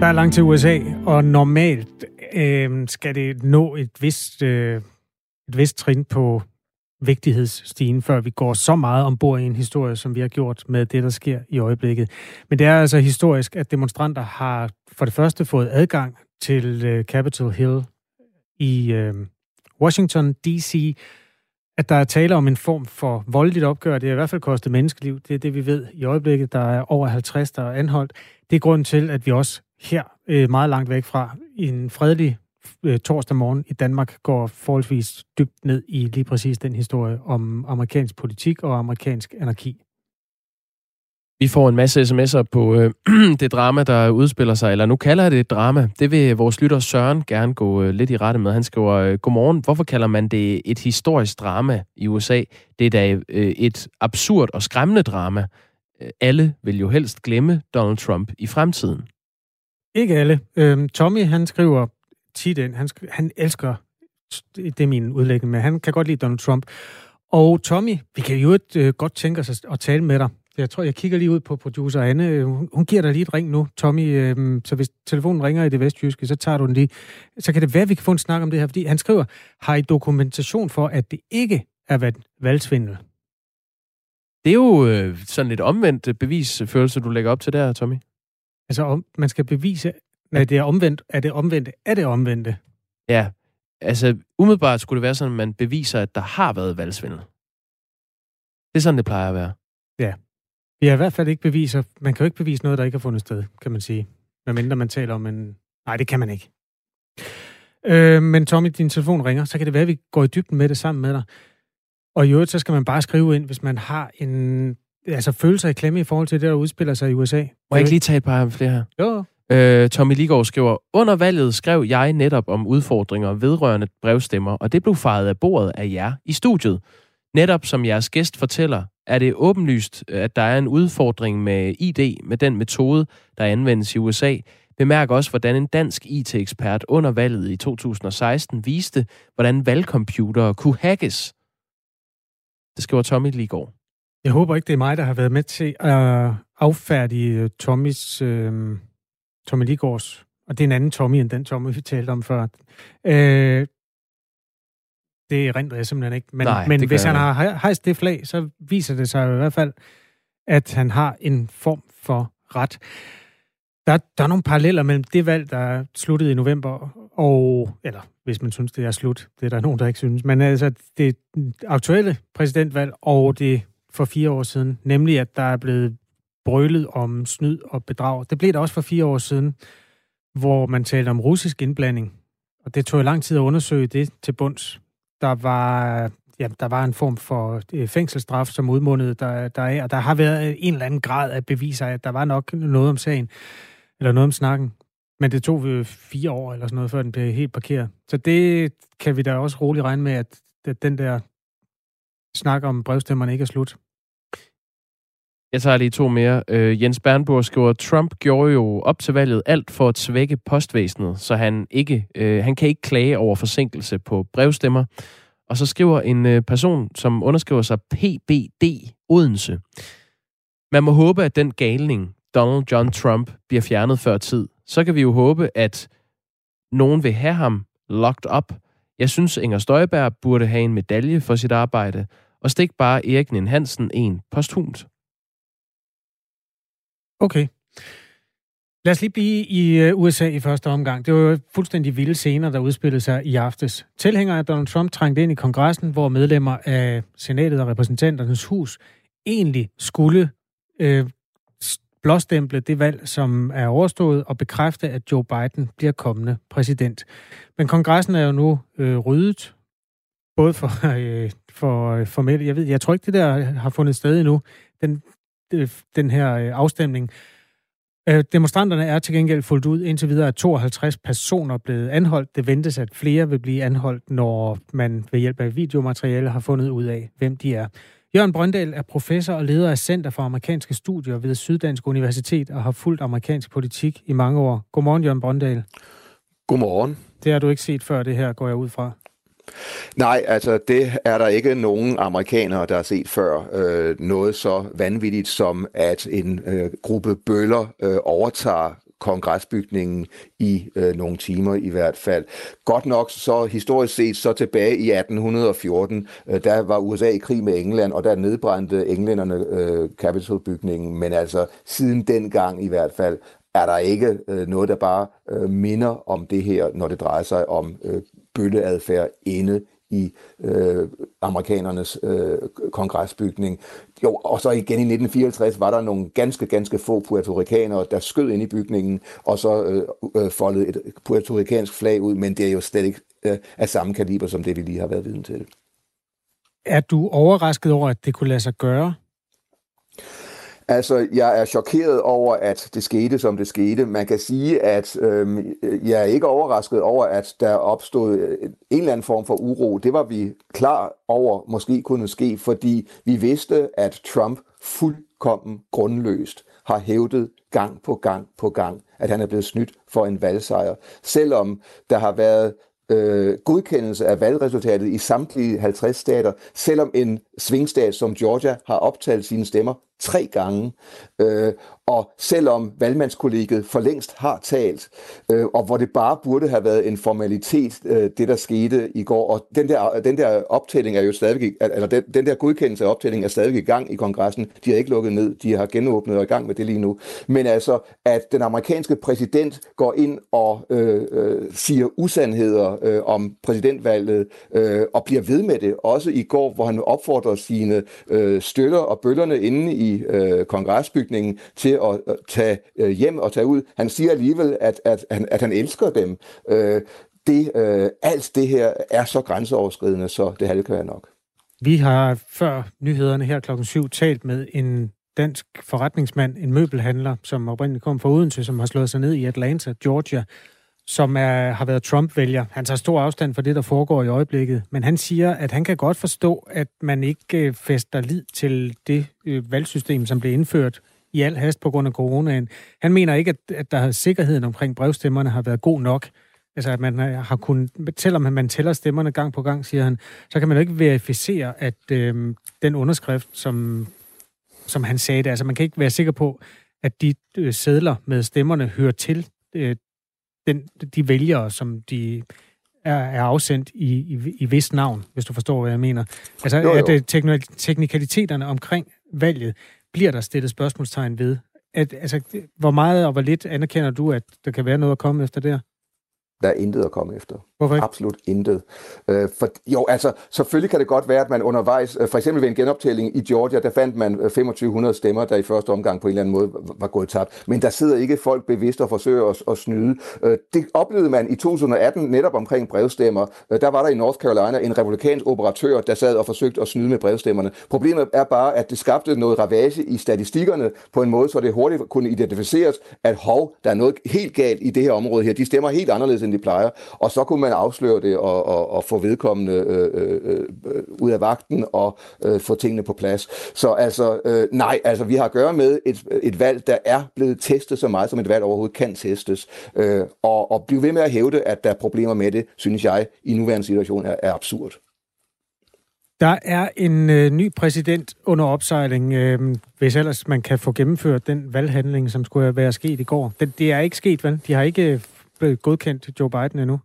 Der er langt til USA, og normalt øh, skal det nå et vist, øh, et vist trin på vigtighedsstigen, før vi går så meget ombord i en historie, som vi har gjort med det, der sker i øjeblikket. Men det er altså historisk, at demonstranter har for det første fået adgang til øh, Capitol Hill i øh, Washington D.C., at der er tale om en form for voldeligt opgør. Det har i hvert fald kostet menneskeliv. Det er det, vi ved i øjeblikket. Der er over 50, der er anholdt. Det er grunden til, at vi også her, øh, meget langt væk fra, i en fredelig øh, torsdag morgen i Danmark, går forholdsvis dybt ned i lige præcis den historie om amerikansk politik og amerikansk anarki. Vi får en masse sms'er på øh, det drama, der udspiller sig, eller nu kalder jeg det et drama. Det vil vores lytter Søren gerne gå øh, lidt i rette med. Han skriver, øh, godmorgen, hvorfor kalder man det et historisk drama i USA? Det er da øh, et absurd og skræmmende drama. Øh, alle vil jo helst glemme Donald Trump i fremtiden. Ikke alle. Øhm, Tommy, han skriver tit ind, han, sk- han elsker, det er min udlægning, men han kan godt lide Donald Trump. Og Tommy, vi kan jo et, øh, godt tænke os at, at tale med dig. Jeg tror, jeg kigger lige ud på producer Anne. Hun, hun giver dig lige et ring nu, Tommy. Øhm, så hvis telefonen ringer i det vestjyske, så tager du den lige. Så kan det være, at vi kan få en snak om det her, fordi han skriver, har I dokumentation for, at det ikke er været valgsvindel? Det er jo øh, sådan lidt omvendt øh, bevisfølelse, du lægger op til der, Tommy. Altså, om, man skal bevise, at det er omvendt. Er det omvendte? Er det omvendte? Ja, altså umiddelbart skulle det være sådan, at man beviser, at der har været valgsvindel. Det er sådan, det plejer at være. Vi har i hvert fald ikke beviser. Man kan jo ikke bevise noget, der ikke har fundet sted, kan man sige. Medmindre man taler om en... Nej, det kan man ikke. Øh, men Tommy, din telefon ringer, så kan det være, at vi går i dybden med det sammen med dig. Og i øvrigt, så skal man bare skrive ind, hvis man har en altså, følelse af klemme i forhold til det, der udspiller sig i USA. Må jeg ikke lige tage et par flere her? Jo, Øh, Tommy Ligård skriver, under valget skrev jeg netop om udfordringer vedrørende brevstemmer, og det blev faret af bordet af jer i studiet. Netop som jeres gæst fortæller, er det åbenlyst, at der er en udfordring med ID med den metode, der anvendes i USA. Bemærk også, hvordan en dansk IT-ekspert under valget i 2016 viste, hvordan valgcomputere kunne hackes. Det skriver Tommy Ligård. Jeg håber ikke, det er mig, der har været med til at affærdige øh, Tommys, øh, Tommy Ligårds, og det er en anden Tommy, end den Tommy, vi talte om før. Øh, det rent jeg simpelthen ikke. Men, Nej, men hvis han jeg har hejst det flag, så viser det sig i hvert fald, at han har en form for ret. Der, der er nogle paralleller mellem det valg, der sluttede i november, og, eller hvis man synes, det er slut, det er der nogen, der ikke synes, men altså det aktuelle præsidentvalg og det for fire år siden, nemlig at der er blevet brølet om snyd og bedrag. Det blev der også for fire år siden, hvor man talte om russisk indblanding, og det tog lang tid at undersøge det til bunds. Der var, ja, der var en form for øh, fængselsstraf, som udmundede der, der er, og der har været øh, en eller anden grad af beviser at der var nok noget om sagen, eller noget om snakken. Men det tog vi fire år eller sådan noget, før den blev helt parkeret. Så det kan vi da også roligt regne med, at den der snak om brevstemmerne ikke er slut. Jeg tager lige to mere. Øh, Jens Bernburg skriver, Trump gjorde jo op til valget alt for at svække postvæsenet, så han, ikke, øh, han kan ikke klage over forsinkelse på brevstemmer. Og så skriver en øh, person, som underskriver sig PBD Odense. Man må håbe, at den galning, Donald John Trump, bliver fjernet før tid. Så kan vi jo håbe, at nogen vil have ham locked up. Jeg synes, Inger Støjberg burde have en medalje for sit arbejde, og stik bare Erik Nien Hansen en posthumt. Okay. Lad os lige blive i øh, USA i første omgang. Det var jo fuldstændig vilde scener, der udspillede sig i aftes. Tilhængere af Donald Trump trængte ind i kongressen, hvor medlemmer af senatet og repræsentanternes hus egentlig skulle øh, blåstemple det valg, som er overstået, og bekræfte, at Joe Biden bliver kommende præsident. Men kongressen er jo nu øh, ryddet, både for, øh, for øh, formelt. Jeg ved, jeg tror ikke, det der har fundet sted endnu, den, den her øh, afstemning. Øh, demonstranterne er til gengæld fuldt ud. Indtil videre er 52 personer blevet anholdt. Det ventes, at flere vil blive anholdt, når man ved hjælp af videomateriale har fundet ud af, hvem de er. Jørgen Brøndal er professor og leder af Center for Amerikanske Studier ved Syddansk Universitet og har fulgt amerikansk politik i mange år. Godmorgen, Jørgen Brøndal. Godmorgen. Det har du ikke set før, det her går jeg ud fra. Nej, altså det er der ikke nogen amerikanere, der har set før. Øh, noget så vanvittigt som, at en øh, gruppe bøller øh, overtager kongresbygningen i øh, nogle timer i hvert fald. Godt nok så historisk set så tilbage i 1814, øh, der var USA i krig med England, og der nedbrændte englænderne øh, Capitol-bygningen, men altså siden dengang i hvert fald er der ikke øh, noget, der bare øh, minder om det her, når det drejer sig om øh, bølleadfærd inde i øh, amerikanernes øh, kongresbygning. Jo, og så igen i 1954 var der nogle ganske, ganske få puertorikanere, der skød ind i bygningen, og så øh, øh, foldede et puertorikansk flag ud, men det er jo slet ikke øh, af samme kaliber, som det vi lige har været viden til. Er du overrasket over, at det kunne lade sig gøre? Altså, jeg er chokeret over, at det skete, som det skete. Man kan sige, at øh, jeg er ikke overrasket over, at der opstod øh, en eller anden form for uro. Det var vi klar over, måske kunne ske, fordi vi vidste, at Trump fuldkommen grundløst har hævdet gang på gang på gang, at han er blevet snydt for en valgsejr. Selvom der har været øh, godkendelse af valgresultatet i samtlige 50 stater, selvom en svingstat som Georgia har optalt sine stemmer tre gange. Øh, og selvom valgmandskollegiet for længst har talt, øh, og hvor det bare burde have været en formalitet, øh, det der skete i går, og den der, den der optælling er jo stadig, eller den, den der godkendelse af optællingen er stadig i gang i kongressen. De har ikke lukket ned, de har genåbnet og i gang med det lige nu. Men altså, at den amerikanske præsident går ind og øh, øh, siger usandheder øh, om præsidentvalget, øh, og bliver ved med det, også i går, hvor han opfordrer sine øh, støtter og bøllerne inde i øh, kongresbygningen til at øh, tage øh, hjem og tage ud. Han siger alligevel, at, at, at, at han elsker dem. Øh, det, øh, alt det her er så grænseoverskridende, så det halve kan være nok. Vi har før nyhederne her klokken 7 talt med en dansk forretningsmand, en møbelhandler, som oprindeligt kom fra Odense, som har slået sig ned i Atlanta, Georgia, som er, har været Trump-vælger. Han tager stor afstand for det, der foregår i øjeblikket, men han siger, at han kan godt forstå, at man ikke øh, fester lid til det øh, valgsystem, som blev indført i al hast på grund af coronaen. Han mener ikke, at, at der sikkerheden omkring brevstemmerne har været god nok. Altså, at man øh, har kunnet, selvom man tæller stemmerne gang på gang, siger han, så kan man jo ikke verificere, at øh, den underskrift, som, som han sagde det, altså man kan ikke være sikker på, at de øh, sædler med stemmerne hører til øh, den, de vælgere, som de er, er afsendt i, i, i vis navn, hvis du forstår, hvad jeg mener. Altså, jo, jo. at det, teknikaliteterne omkring valget, bliver der stillet spørgsmålstegn ved? At, altså, hvor meget og hvor lidt anerkender du, at der kan være noget at komme efter der? Der er intet at komme efter. Hvorfor ikke? Absolut intet. Øh, for, jo, altså, selvfølgelig kan det godt være, at man undervejs, øh, for eksempel ved en genoptælling i Georgia, der fandt man øh, 2500 stemmer, der i første omgang på en eller anden måde var gået tabt. Men der sidder ikke folk bevidst og forsøger at, at snyde. Øh, det oplevede man i 2018 netop omkring brevstemmer. Øh, der var der i North Carolina en republikansk operatør, der sad og forsøgte at snyde med brevstemmerne. Problemet er bare, at det skabte noget ravage i statistikkerne på en måde, så det hurtigt kunne identificeres, at hov, der er noget helt galt i det her område her. De stemmer helt anderledes, end de plejer. Og så kunne man afsløre det og, og, og få vedkommende øh, øh, øh, ud af vagten og øh, få tingene på plads. Så altså, øh, nej, altså vi har at gøre med et, et valg, der er blevet testet så meget, som et valg overhovedet kan testes. Øh, og, og blive ved med at hævde, at der er problemer med det, synes jeg, i nuværende situation er, er absurd. Der er en øh, ny præsident under opsejling, øh, hvis ellers man kan få gennemført den valghandling, som skulle være sket i går. Det, det er ikke sket, vel? De har ikke øh, blevet godkendt Joe Biden endnu?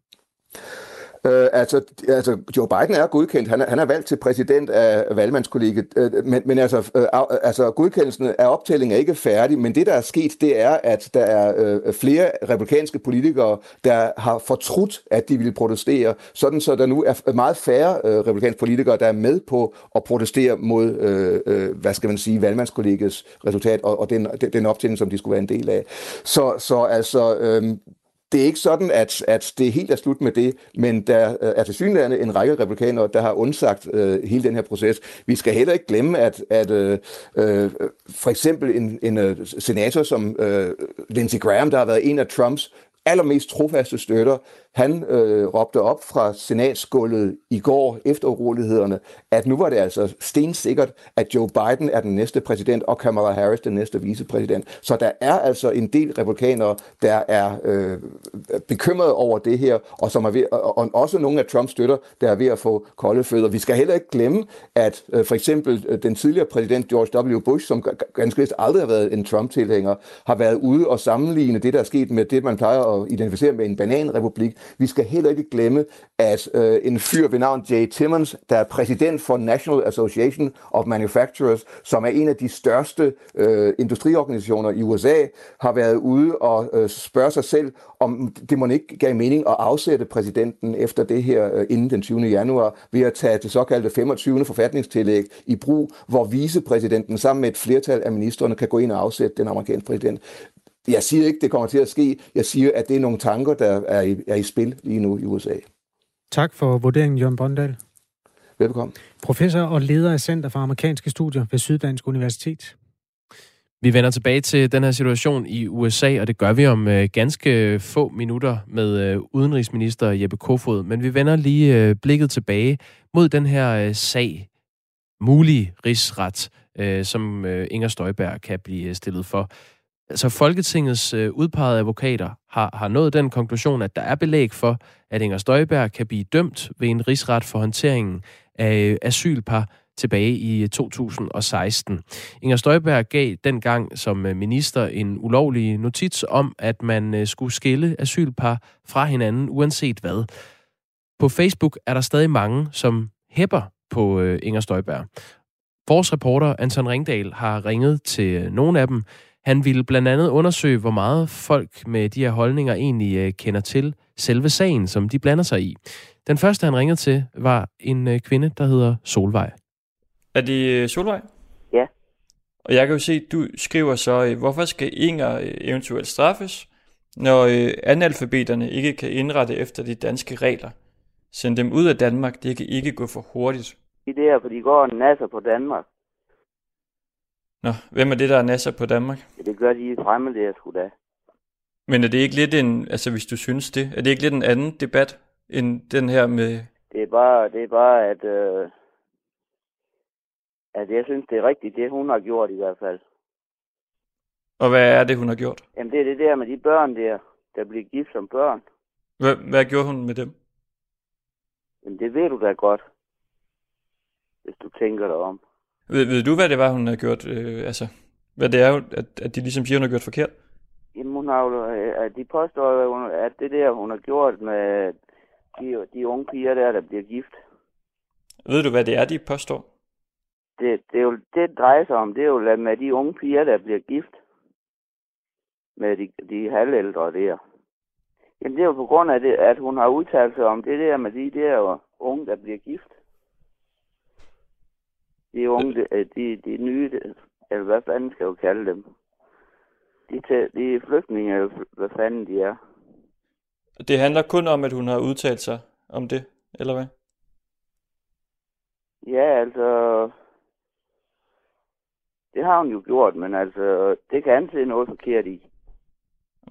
Øh, altså, altså, Joe Biden er godkendt. Han er, han er valgt til præsident af valgmandskollegiet. Øh, men, men altså, øh, altså, godkendelsen af optællingen er ikke færdig. Men det, der er sket, det er, at der er øh, flere republikanske politikere, der har fortrudt, at de ville protestere. Sådan så der nu er meget færre øh, republikanske politikere, der er med på at protestere mod, øh, øh, hvad skal man sige, valgmandskollegiets resultat og, og den, den optælling, som de skulle være en del af. Så, så altså, øh, det er ikke sådan, at, at det helt er slut med det, men der øh, er til synligheden en række republikanere, der har undsagt øh, hele den her proces. Vi skal heller ikke glemme, at, at øh, øh, for eksempel en, en øh, senator som øh, Lindsey Graham, der har været en af Trumps allermest trofaste støtter, han øh, råbte op fra senatsgulvet i går efter urolighederne, at nu var det altså stensikkert, at Joe Biden er den næste præsident, og Kamala Harris den næste vicepræsident. Så der er altså en del republikanere, der er øh, bekymrede over det her, og som er ved, og, og også nogle af Trumps støtter, der er ved at få kolde fødder. Vi skal heller ikke glemme, at øh, for eksempel øh, den tidligere præsident George W. Bush, som ganske vist aldrig har været en Trump-tilhænger, har været ude og sammenligne det, der er sket med det, man plejer at identificere med en bananrepublik. Vi skal heller ikke glemme, at øh, en fyr ved navn Jay Timmons, der er præsident for National Association of Manufacturers, som er en af de største øh, industriorganisationer i USA, har været ude og øh, spørge sig selv, om det må ikke gav mening at afsætte præsidenten efter det her øh, inden den 20. januar, ved at tage det såkaldte 25. forfatningstillæg i brug, hvor vicepræsidenten sammen med et flertal af ministerne kan gå ind og afsætte den amerikanske præsident. Jeg siger ikke, det kommer til at ske. Jeg siger, at det er nogle tanker, der er i, er i spil lige nu i USA. Tak for vurderingen, Jørgen Bondal. Velkommen. Professor og leder af Center for Amerikanske Studier ved Syddansk Universitet. Vi vender tilbage til den her situation i USA, og det gør vi om øh, ganske få minutter med øh, udenrigsminister Jeppe Kofod. Men vi vender lige øh, blikket tilbage mod den her øh, sag, mulig rigsret, øh, som øh, Inger Støjberg kan blive stillet for. Altså Folketingets øh, udpegede advokater har, har nået den konklusion, at der er belæg for, at Inger Støjberg kan blive dømt ved en rigsret for håndteringen af øh, asylpar tilbage i øh, 2016. Inger Støjberg gav dengang som øh, minister en ulovlig notits om, at man skulle skille asylpar fra hinanden, uanset hvad. På Facebook er der stadig mange, som hæpper på Inger Støjberg. Vores reporter Anton Ringdal har ringet til nogle af dem. Han ville blandt andet undersøge, hvor meget folk med de her holdninger egentlig kender til selve sagen, som de blander sig i. Den første, han ringede til, var en kvinde, der hedder Solvej. Er det øh, Solvej? Ja. Og jeg kan jo se, at du skriver så, øh, hvorfor skal Inger øh, eventuelt straffes, når analfabeterne ikke kan indrette efter de danske regler? Send dem ud af Danmark, det kan ikke gå for hurtigt. Det er for de går og nasser på Danmark. Nå, hvem er det, der er nasser på Danmark? Ja, det gør de fremmede, jeg skulle da. Men er det ikke lidt en, altså hvis du synes det, er det ikke lidt en anden debat, end den her med... Det er bare, det er bare at øh, Altså, jeg synes, det er rigtigt, det hun har gjort i hvert fald. Og hvad er det, hun har gjort? Jamen, det er det der med de børn der, der bliver gift som børn. Hvad, hvad gjorde hun med dem? Jamen, det ved du da godt, hvis du tænker dig om. Ved, ved du, hvad det var, hun har gjort? Øh, altså, hvad det er, at, at de ligesom siger, hun har gjort forkert? Jamen, hun har jo, øh, at de påstår, at det der, hun har gjort med de, de unge piger der, der bliver gift. Ved du, hvad det er, de påstår? det, det, er jo, det drejer sig om, det er jo med de unge piger, der bliver gift med de, de halvældre der. Jamen det er jo på grund af det, at hun har udtalt sig om det der med de der unge, der bliver gift. De unge, de, de, de nye, eller hvad fanden skal jeg kalde dem. De, de er flygtninge, eller hvad fanden de er. Det handler kun om, at hun har udtalt sig om det, eller hvad? Ja, altså, det har hun jo gjort, men altså, det kan se noget forkert i.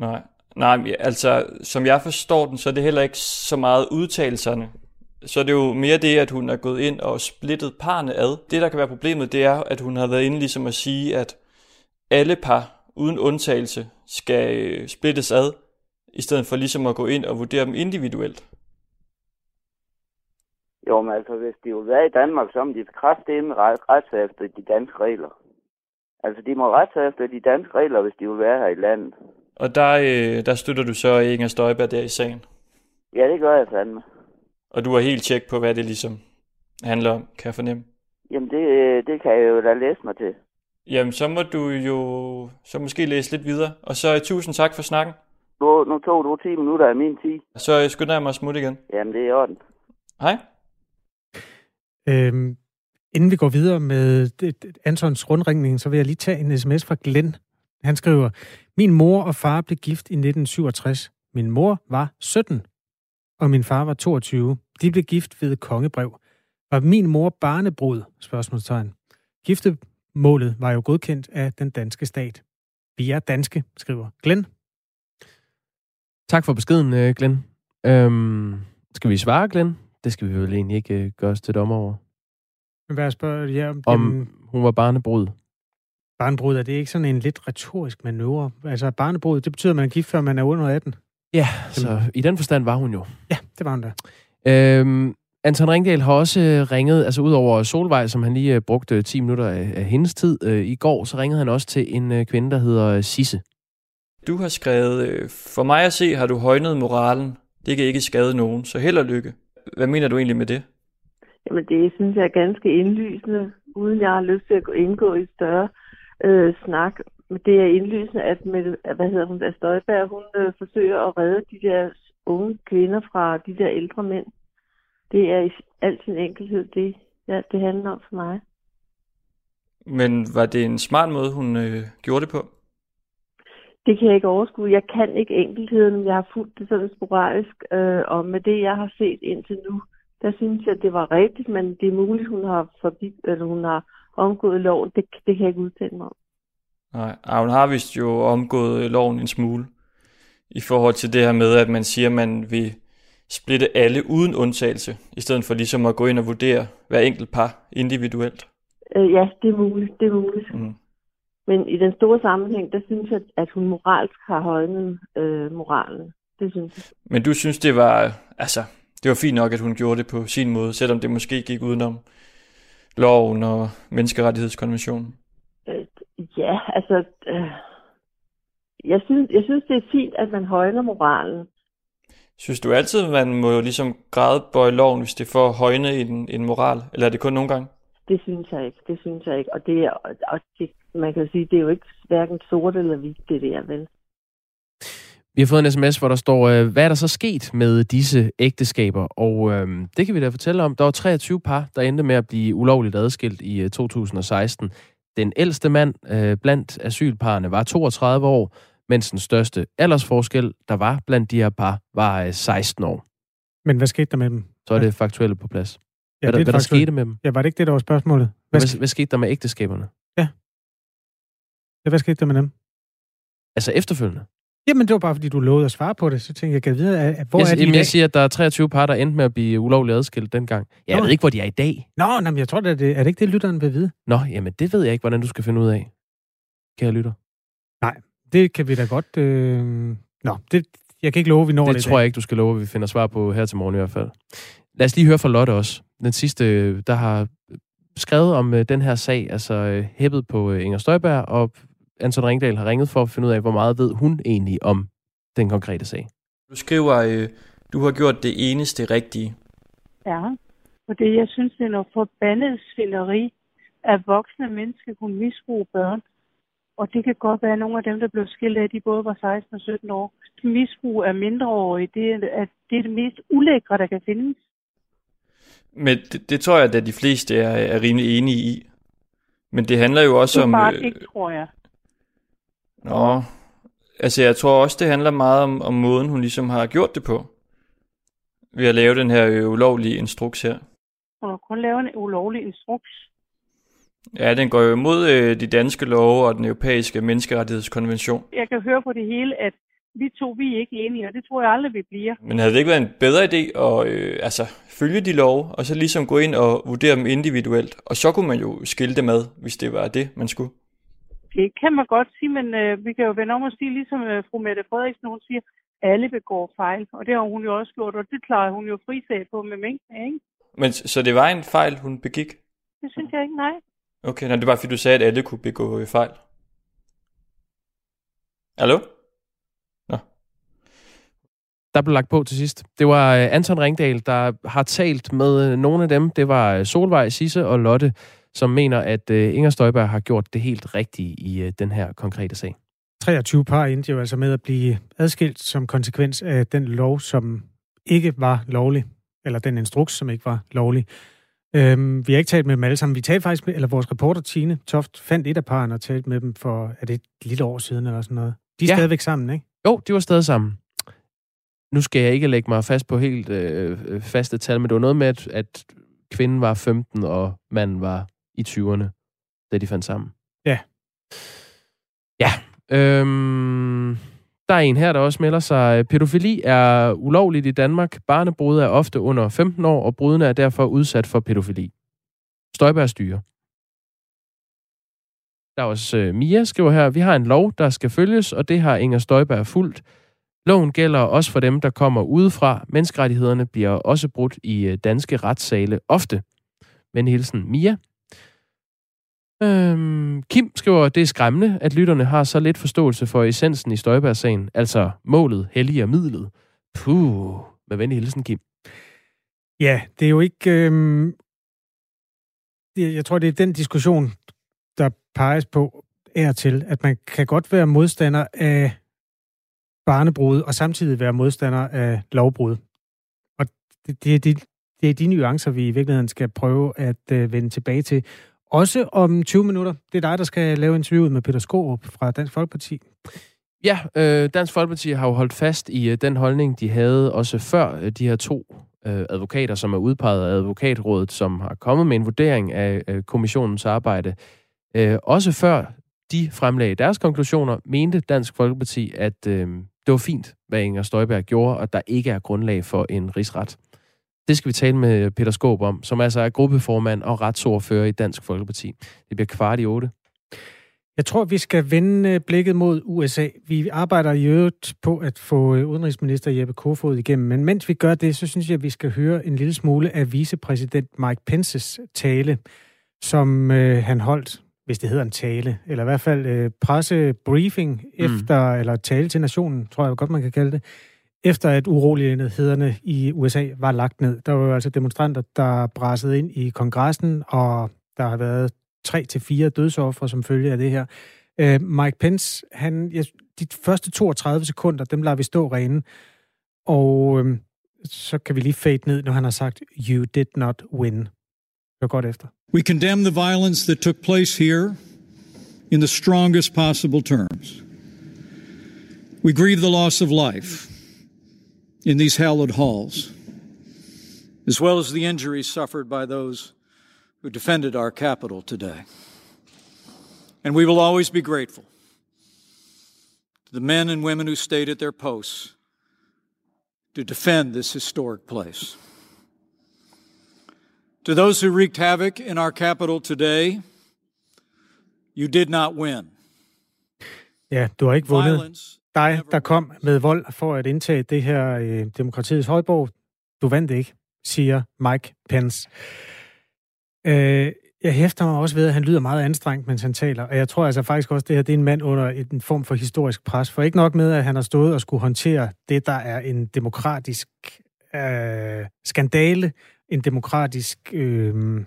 Nej, Nej, altså, som jeg forstår den, så er det heller ikke så meget udtalelserne. Så er det jo mere det, at hun er gået ind og splittet parne ad. Det, der kan være problemet, det er, at hun har været inde ligesom at sige, at alle par uden undtagelse skal øh, splittes ad, i stedet for ligesom at gå ind og vurdere dem individuelt. Jo, men altså, hvis de vil være i Danmark, så er de kraftedeme ret efter de danske regler. Altså, de må rette sig efter de danske regler, hvis de vil være her i landet. Og der, øh, der støtter du så Inger Støjberg der i sagen? Ja, det gør jeg fandme. Og du har helt tjek på, hvad det ligesom handler om, kan jeg fornemme? Jamen, det, øh, det kan jeg jo da læse mig til. Jamen, så må du jo så måske læse lidt videre. Og så tusind tak for snakken. Nu, nu tog du 10 minutter af min tid. Så skynder jeg mig at smutte igen. Jamen, det er i orden. Hej. Øhm, Inden vi går videre med Antons rundringning, så vil jeg lige tage en sms fra Glenn. Han skriver, min mor og far blev gift i 1967. Min mor var 17, og min far var 22. De blev gift ved kongebrev. Var min mor barnebrud? Spørgsmålstegn. Giftemålet var jo godkendt af den danske stat. Vi er danske, skriver Glenn. Tak for beskeden, øh, Glenn. Øhm, skal vi svare, Glenn? Det skal vi vel egentlig ikke øh, gøre os til dommer over. Men hvad spørger ja, Om jamen, hun var barnebrud. barnebrud, er det ikke sådan en lidt retorisk manøvre? Altså barnebrud, det betyder, at man er gift, før man er under 18. Ja, så i den forstand var hun jo. Ja, det var hun da. Øhm, Anton Ringdal har også øh, ringet, altså udover Solvej, som han lige øh, brugte 10 minutter af, af hendes tid øh, i går, så ringede han også til en øh, kvinde, der hedder øh, Sisse. Du har skrevet, øh, for mig at se har du højnet moralen. Det kan ikke skade nogen, så held og lykke. Hvad mener du egentlig med det? Jamen det synes jeg er ganske indlysende, uden jeg har lyst til at gå indgå i større øh, snak. Men det er indlysende, at med, hvad hedder hun, at Støjberg, hun øh, forsøger at redde de der unge kvinder fra de der ældre mænd. Det er i al sin enkelhed det, ja, det handler om for mig. Men var det en smart måde, hun øh, gjorde det på? Det kan jeg ikke overskue. Jeg kan ikke enkeltheden, men jeg har fulgt det sådan sporadisk, øh, og med det, jeg har set indtil nu, der synes jeg, det var rigtigt, men det er muligt, hun har, forbi, eller hun har omgået loven. Det, det kan jeg ikke udtale mig om. Nej, ah, hun har vist jo omgået loven en smule. I forhold til det her med, at man siger, at man vil splitte alle uden undtagelse, i stedet for ligesom at gå ind og vurdere hver enkelt par individuelt. Øh, ja, det er muligt, det er muligt. Mm. Men i den store sammenhæng, der synes jeg, at hun moralsk har højnet øh, moralen. Det synes jeg. Men du synes, det var, altså, det var fint nok, at hun gjorde det på sin måde, selvom det måske gik udenom loven og menneskerettighedskonventionen. Øh, altså... Øh, jeg, synes, jeg synes, det er fint, at man højner moralen. Synes du altid, man må ligesom gradbøje loven, hvis det får højne en, en moral? Eller er det kun nogle gange? Det synes jeg ikke. Det synes jeg ikke. Og, det er, og det, man kan jo sige, det er jo ikke hverken sort eller hvidt, det der, vel? Vi har fået en sms, hvor der står, øh, hvad er der så sket med disse ægteskaber? Og øh, det kan vi da fortælle om. Der var 23 par, der endte med at blive ulovligt adskilt i øh, 2016. Den ældste mand øh, blandt asylparerne var 32 år, mens den største aldersforskel, der var blandt de her par, var øh, 16 år. Men hvad skete der med dem? Så er det faktuelle på plads. Ja, Hvad, der, det hvad der skete med dem? Ja, var det ikke det, der var spørgsmålet? Hvad, Hvad, sk- hvad skete der med ægteskaberne? ja, hvad skete der med dem? Altså efterfølgende? Jamen, det var bare, fordi du lovede at svare på det. Så tænkte jeg, kan vide, at- hvor jeg, er de jamen, jeg siger, at der er 23 par, der endte med at blive ulovligt adskilt dengang. Jeg Nå. ved ikke, hvor de er i dag. Nå, nej, men jeg tror, det er, det, er det ikke det, lytteren vil vide? Nå, jamen det ved jeg ikke, hvordan du skal finde ud af. Kære lytter. Det kan vi da godt... Øh... Nå, det, jeg kan ikke love, at vi når det, Det tror jeg ikke, du skal love, at vi finder svar på her til morgen i hvert fald. Lad os lige høre fra Lotte også. Den sidste, der har skrevet om øh, den her sag, altså øh, hæppet på øh, Inger Støjberg, og Anton Ringdal har ringet for at finde ud af, hvor meget ved hun egentlig om den konkrete sag. Du skriver, øh, du har gjort det eneste rigtige. Ja, fordi jeg synes, det er noget forbandet svineri, at voksne mennesker kunne misbruge børn. Og det kan godt være, at nogle af dem, der blev skilt af, de både var 16 og 17 år. Misbrug af mindreårige, det er, at det er det mest ulækre, der kan findes. Men det, det tror jeg, at de fleste er, er rimelig enige i. Men det handler jo også Det er om... bare øh, ikke, tror jeg. Nå, altså jeg tror også, det handler meget om, om måden, hun ligesom har gjort det på. Ved at lave den her øh, ulovlige instruks her. Hun har kun lavet en ulovlig instruks. Ja, den går jo imod øh, de danske love og den europæiske menneskerettighedskonvention. Jeg kan høre på det hele, at vi to, vi er ikke enige, og det tror jeg aldrig, vi bliver. Men havde det ikke været en bedre idé at øh, altså, følge de love, og så ligesom gå ind og vurdere dem individuelt? Og så kunne man jo skille dem ad, hvis det var det, man skulle. Det kan man godt sige, men øh, vi kan jo vende om og sige, ligesom øh, fru Mette Frederiksen, hun siger, alle begår fejl, og det har hun jo også gjort, og det klarer hun jo frisag på med mængden, ikke? Men så det var en fejl, hun begik? Det synes jeg ikke, nej. Okay, nej, det var fordi du sagde, at alle kunne begå øh, fejl. Hallo? Nå. Der blev lagt på til sidst. Det var øh, Anton Ringdal, der har talt med øh, nogle af dem. Det var Solvej, Sisse og Lotte, som mener, at øh, Inger Støjberg har gjort det helt rigtige i øh, den her konkrete sag. 23 par endte jo altså med at blive adskilt som konsekvens af den lov, som ikke var lovlig, eller den instruks, som ikke var lovlig. Øhm, vi har ikke talt med dem alle sammen. Vi talte faktisk med, eller vores reporter Tine Toft fandt et af parerne og talte med dem for, er det et lille år siden eller sådan noget? De er Ja. stadigvæk sammen, ikke? Jo, de var stadig sammen. Nu skal jeg ikke lægge mig fast på helt øh, øh, faste tal, men det var noget med, at, at kvinden var 15, og manden var i 20'erne, da de fandt sammen. Ja. Ja. Øhm, der er en her, der også melder sig. Pædofili er ulovligt i Danmark. Barnebrud er ofte under 15 år, og brudene er derfor udsat for pædofili. Støjberg styre. Der er også uh, Mia skriver her, vi har en lov, der skal følges, og det har Inger Støjberg fuldt. Loven gælder også for dem, der kommer udefra. Menneskerettighederne bliver også brudt i uh, danske retssale ofte. Men hilsen Mia. Øhm, Kim skriver, det er skræmmende, at lytterne har så lidt forståelse for essensen i Støjbergssagen, altså målet, helliger midlet. Puh, med venlig hilsen, Kim. Ja, det er jo ikke... Øhm, jeg tror, det er den diskussion, der peges på er til, at man kan godt være modstander af barnebrud, og samtidig være modstander af lovbrud. Og det, det, det, det er de nuancer, vi i virkeligheden skal prøve at øh, vende tilbage til. Også om 20 minutter. Det er dig, der skal lave interviewet med Peter Skorup fra Dansk Folkeparti. Ja, øh, Dansk Folkeparti har jo holdt fast i øh, den holdning, de havde også før øh, de her to øh, advokater, som er udpeget af advokatrådet, som har kommet med en vurdering af øh, kommissionens arbejde. Øh, også før de fremlagde deres konklusioner, mente Dansk Folkeparti, at øh, det var fint, hvad Inger Støjberg gjorde, og der ikke er grundlag for en rigsret. Det skal vi tale med Peter Skåb om, som altså er gruppeformand og retsordfører i Dansk Folkeparti. Det bliver kvart i otte. Jeg tror, vi skal vende blikket mod USA. Vi arbejder i øvrigt på at få øh, udenrigsminister Jeppe Kofod igennem, men mens vi gør det, så synes jeg, at vi skal høre en lille smule af vicepræsident Mike Pences tale, som øh, han holdt, hvis det hedder en tale, eller i hvert fald øh, pressebriefing mm. efter, eller tale til nationen, tror jeg godt, man kan kalde det, efter at urolighederne i USA var lagt ned. Der var jo altså demonstranter, der brassede ind i kongressen, og der har været tre til fire dødsoffer som følge af det her. Uh, Mike Pence, han, ja, de første 32 sekunder, dem lader vi stå rene, og um, så kan vi lige fade ned, når han har sagt, you did not win. Hør godt efter. We condemn the violence that took place here in the strongest possible terms. We grieve the loss of life in these hallowed halls, as well as the injuries suffered by those who defended our capital today. And we will always be grateful to the men and women who stayed at their posts to defend this historic place. To those who wreaked havoc in our capital today, you did not win. Ja, du har ikke vundet. Dig, der kom med vold for at indtage det her øh, demokratiets højborg. Du vandt ikke, siger Mike Pence. Øh, jeg hæfter mig også ved, at han lyder meget anstrengt, mens han taler. Og jeg tror altså faktisk også, at det her det er en mand under en form for historisk pres. For ikke nok med, at han har stået og skulle håndtere det, der er en demokratisk øh, skandale, en demokratisk øh,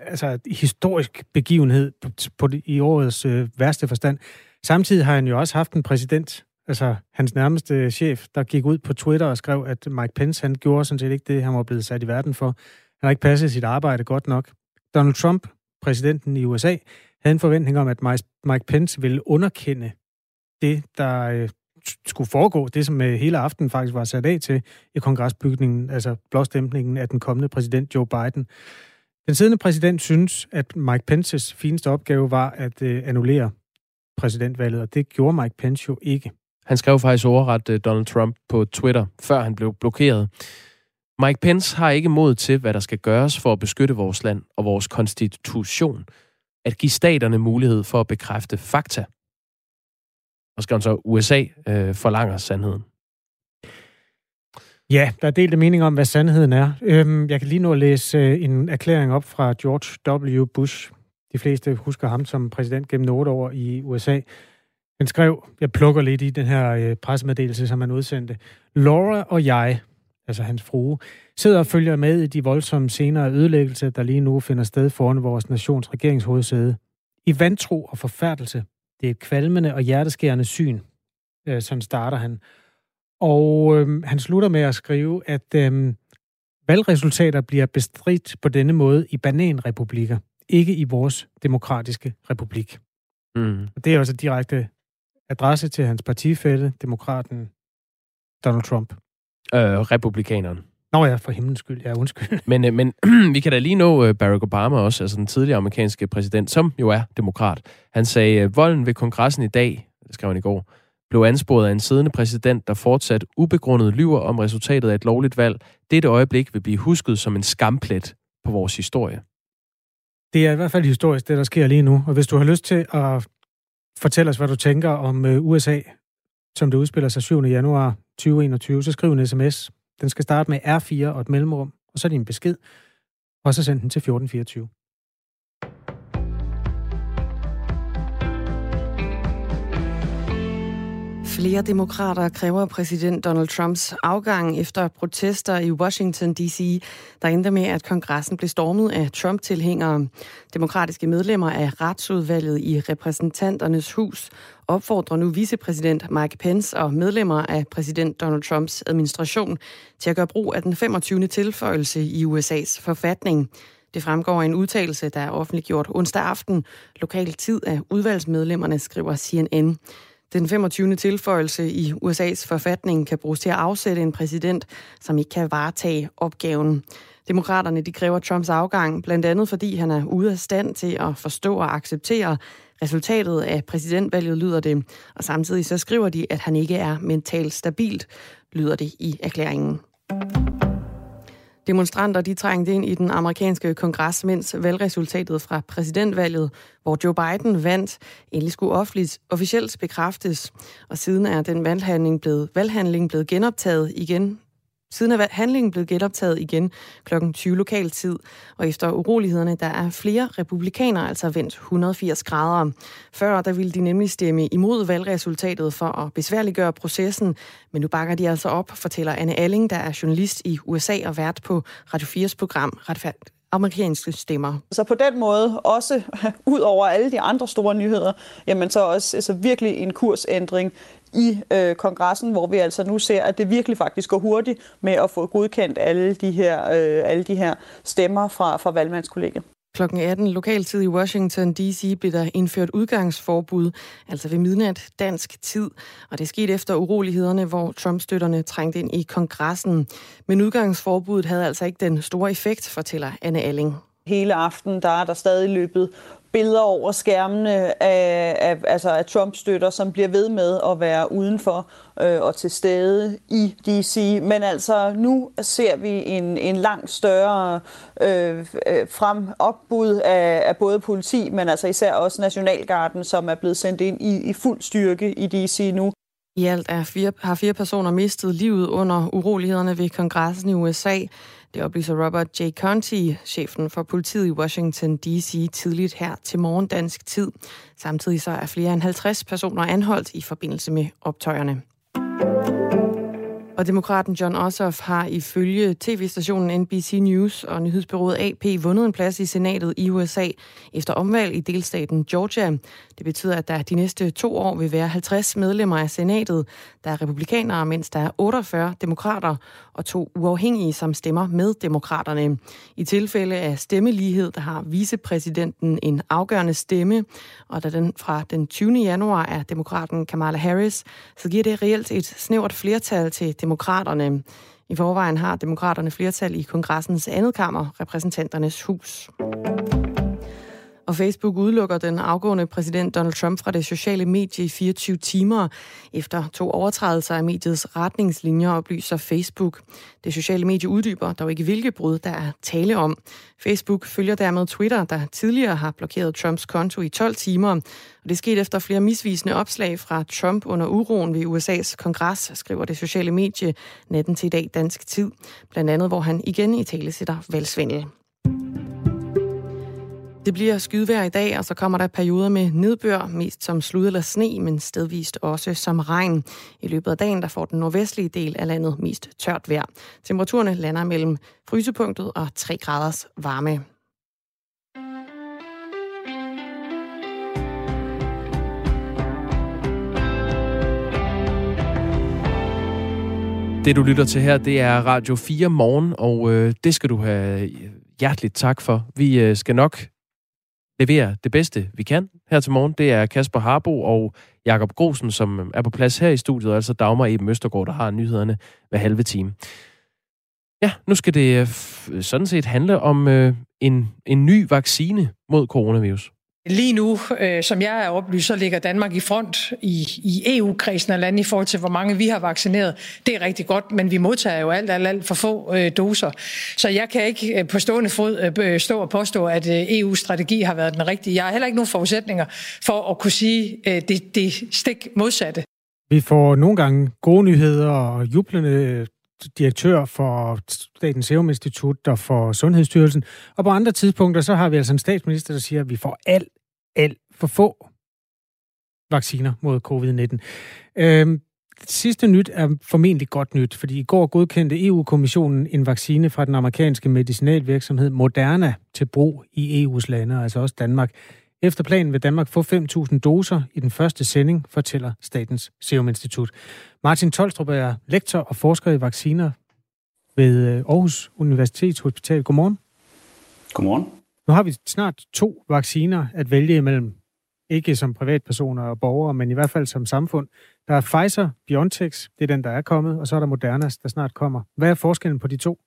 altså historisk begivenhed på, på, i årets øh, værste forstand. Samtidig har han jo også haft en præsident, altså hans nærmeste chef, der gik ud på Twitter og skrev, at Mike Pence, han gjorde sådan set ikke det, han var blevet sat i verden for. Han har ikke passet sit arbejde godt nok. Donald Trump, præsidenten i USA, havde en forventning om, at Mike Pence ville underkende det, der øh, skulle foregå, det som øh, hele aftenen faktisk var sat af til i kongresbygningen, altså blåstemplingen af den kommende præsident Joe Biden. Den siddende præsident synes, at Mike Pences fineste opgave var at øh, annullere præsidentvalget, og det gjorde Mike Pence jo ikke. Han skrev faktisk overret øh, Donald Trump på Twitter, før han blev blokeret. Mike Pence har ikke mod til, hvad der skal gøres for at beskytte vores land og vores konstitution. At give staterne mulighed for at bekræfte fakta. Og skal han så, USA øh, forlanger sandheden. Ja, der er delte mening om, hvad sandheden er. Øhm, jeg kan lige nu at læse øh, en erklæring op fra George W. Bush. De fleste husker ham som præsident gennem 8 år i USA. Han skrev, jeg plukker lidt i den her øh, pressemeddelelse, som han udsendte. Laura og jeg, altså hans frue, sidder og følger med i de voldsomme senere ødelæggelser, der lige nu finder sted foran vores nations regeringshovedsæde. I vantro og forfærdelse. Det er et kvalmende og hjerteskærende syn. Øh, sådan starter han. Og øh, han slutter med at skrive, at øh, valgresultater bliver bestridt på denne måde i bananrepublikker, ikke i vores demokratiske republik. Mm. Det er også direkte adresse til hans partifælle, demokraten Donald Trump. Øh, republikaneren. Nå ja, for himlens skyld. Ja, undskyld. Men, øh, men vi kan da lige nå øh, Barack Obama også, altså den tidligere amerikanske præsident, som jo er demokrat. Han sagde, volden ved kongressen i dag, det skrev han i går, blev ansporet af en siddende præsident, der fortsat ubegrundet lyver om resultatet af et lovligt valg. Dette øjeblik vil blive husket som en skamplet på vores historie. Det er i hvert fald historisk, det der sker lige nu. Og hvis du har lyst til at Fortæl os, hvad du tænker om øh, USA, som det udspiller sig 7. januar 2021, så skriv en sms. Den skal starte med R4 og et mellemrum, og så din besked, og så send den til 1424. Flere demokrater kræver præsident Donald Trumps afgang efter protester i Washington D.C., der endte med, at kongressen blev stormet af Trump-tilhængere. Demokratiske medlemmer af retsudvalget i repræsentanternes hus opfordrer nu vicepræsident Mike Pence og medlemmer af præsident Donald Trumps administration til at gøre brug af den 25. tilføjelse i USA's forfatning. Det fremgår af en udtalelse, der er offentliggjort onsdag aften, lokal tid af udvalgsmedlemmerne, skriver CNN. Den 25. tilføjelse i USA's forfatning kan bruges til at afsætte en præsident, som ikke kan varetage opgaven. Demokraterne de kræver Trumps afgang, blandt andet fordi han er ude af stand til at forstå og acceptere resultatet af præsidentvalget, lyder det. Og samtidig så skriver de, at han ikke er mentalt stabilt, lyder det i erklæringen. Demonstranter de trængte ind i den amerikanske kongres, mens valgresultatet fra præsidentvalget, hvor Joe Biden vandt, endelig skulle offentligt, officielt bekræftes. Og siden er den valghandling blevet, valghandling blevet genoptaget igen Siden er handlingen blevet genoptaget igen kl. 20 lokal tid, og efter urolighederne, der er flere republikanere altså vendt 180 grader. Før der ville de nemlig stemme imod valgresultatet for at besværliggøre processen, men nu bakker de altså op, fortæller Anne Alling, der er journalist i USA og vært på Radio 4's program amerikanske stemmer. Så på den måde, også ud over alle de andre store nyheder, jamen så også altså virkelig en kursændring i øh, kongressen, hvor vi altså nu ser, at det virkelig faktisk går hurtigt med at få godkendt alle de her, øh, alle de her stemmer fra, fra valgmandskollegiet. Klokken 18 lokaltid i Washington D.C. blev der indført udgangsforbud, altså ved midnat dansk tid. Og det skete efter urolighederne, hvor Trump-støtterne trængte ind i kongressen. Men udgangsforbuddet havde altså ikke den store effekt, fortæller Anne Alling. Hele aften der er der stadig løbet billeder over skærmene af, af, altså af Trump-støtter, som bliver ved med at være udenfor øh, og til stede i D.C. Men altså nu ser vi en, en langt større øh, øh frem opbud af, af både politi, men altså især også Nationalgarden, som er blevet sendt ind i, i fuld styrke i D.C. nu. I alt er fire, har fire personer mistet livet under urolighederne ved kongressen i USA. Det oplyser Robert J. Conti, chefen for politiet i Washington D.C. tidligt her til morgen dansk tid. Samtidig så er flere end 50 personer anholdt i forbindelse med optøjerne. Og demokraten John Ossoff har ifølge tv-stationen NBC News og nyhedsbyrået AP vundet en plads i senatet i USA efter omvalg i delstaten Georgia. Det betyder, at der de næste to år vil være 50 medlemmer af senatet, der er republikanere, mens der er 48 demokrater og to uafhængige, som stemmer med demokraterne. I tilfælde af stemmelighed, der har vicepræsidenten en afgørende stemme, og da den fra den 20. januar er demokraten Kamala Harris, så giver det reelt et snævert flertal til demokraterne. I forvejen har demokraterne flertal i kongressens andet kammer, repræsentanternes hus. Og Facebook udelukker den afgående præsident Donald Trump fra det sociale medie i 24 timer. Efter to overtrædelser af mediets retningslinjer oplyser Facebook. Det sociale medie uddyber dog ikke, hvilke brud der er tale om. Facebook følger dermed Twitter, der tidligere har blokeret Trumps konto i 12 timer. Og det skete efter flere misvisende opslag fra Trump under uroen ved USA's kongres, skriver det sociale medie natten til i dag dansk tid. Blandt andet, hvor han igen i tale sætter valgsvindel. Det bliver skydevær i dag, og så kommer der perioder med nedbør, mest som slud eller sne, men stedvist også som regn. I løbet af dagen der får den nordvestlige del af landet mest tørt vejr. Temperaturerne lander mellem frysepunktet og 3 graders varme. Det, du lytter til her, det er Radio 4 Morgen, og øh, det skal du have hjerteligt tak for. Vi øh, skal nok leverer det bedste, vi kan her til morgen. Det er Kasper Harbo og Jakob Grosen, som er på plads her i studiet, og altså Dagmar Eben Østergaard, der har nyhederne hver halve time. Ja, nu skal det øh, sådan set handle om øh, en, en ny vaccine mod coronavirus. Lige nu, øh, som jeg er oplyst, så ligger Danmark i front i, i EU-kredsen af lande i forhold til, hvor mange vi har vaccineret. Det er rigtig godt, men vi modtager jo alt, alt, alt for få øh, doser. Så jeg kan ikke øh, på stående fod øh, stå og påstå, at øh, EU-strategi har været den rigtige. Jeg har heller ikke nogen forudsætninger for at kunne sige øh, det, det stik modsatte. Vi får nogle gange gode nyheder og jublende øh, direktør for Statens Serum Institut og for Sundhedsstyrelsen. Og på andre tidspunkter, så har vi altså en statsminister, der siger, at vi får alt, alt for få vacciner mod covid-19. Øhm, sidste nyt er formentlig godt nyt, fordi i går godkendte EU-kommissionen en vaccine fra den amerikanske medicinalvirksomhed Moderna til brug i EU's lande, altså også Danmark. Efter planen vil Danmark få 5.000 doser i den første sending, fortæller Statens Serum Institut. Martin Tolstrup er lektor og forsker i vacciner ved øh, Aarhus Aarhus Universitetshospital. Godmorgen. Godmorgen. Nu har vi snart to vacciner at vælge imellem. Ikke som privatpersoner og borgere, men i hvert fald som samfund. Der er Pfizer, BioNTech, det er den, der er kommet, og så er der Moderna, der snart kommer. Hvad er forskellen på de to?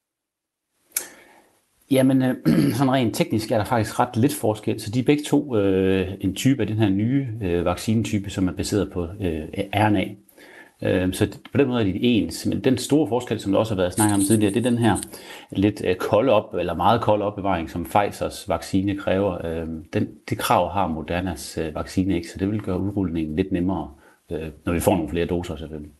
Jamen, øh, sådan rent teknisk er der faktisk ret lidt forskel. Så de er begge to øh, en type af den her nye øh, vaccinetype, som er baseret på øh, RNA. Øh, så på den måde er de ens. Men den store forskel, som der også har været snakket om tidligere, det er den her lidt øh, kolde op, eller meget kolde opbevaring, som Pfizers vaccine kræver. Øh, den, det krav har Modernas øh, vaccine ikke, så det vil gøre udrulningen lidt nemmere, øh, når vi får nogle flere doser selvfølgelig.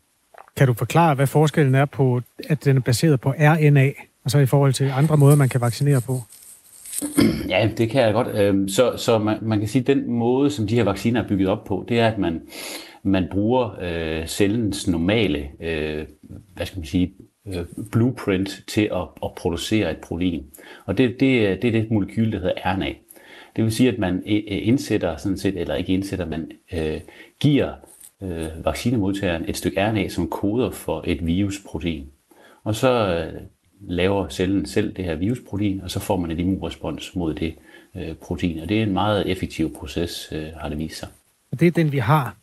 Kan du forklare, hvad forskellen er på, at den er baseret på RNA? og så i forhold til andre måder, man kan vaccinere på? Ja, det kan jeg godt. Øhm, så, så man, man kan sige, at den måde, som de her vacciner er bygget op på, det er, at man, man bruger øh, cellens normale, øh, hvad skal man sige, øh, blueprint til at, at producere et protein. Og det, det, det er det molekyl, der hedder RNA. Det vil sige, at man øh, øh, indsætter, sådan set, eller ikke indsætter, man øh, giver øh, vaccinemodtageren et stykke RNA, som koder for et virusprotein. Og så øh, laver cellen selv det her virusprotein, og så får man en immunrespons mod det øh, protein. Og det er en meget effektiv proces, øh, har det vist sig. Og det er den, vi har.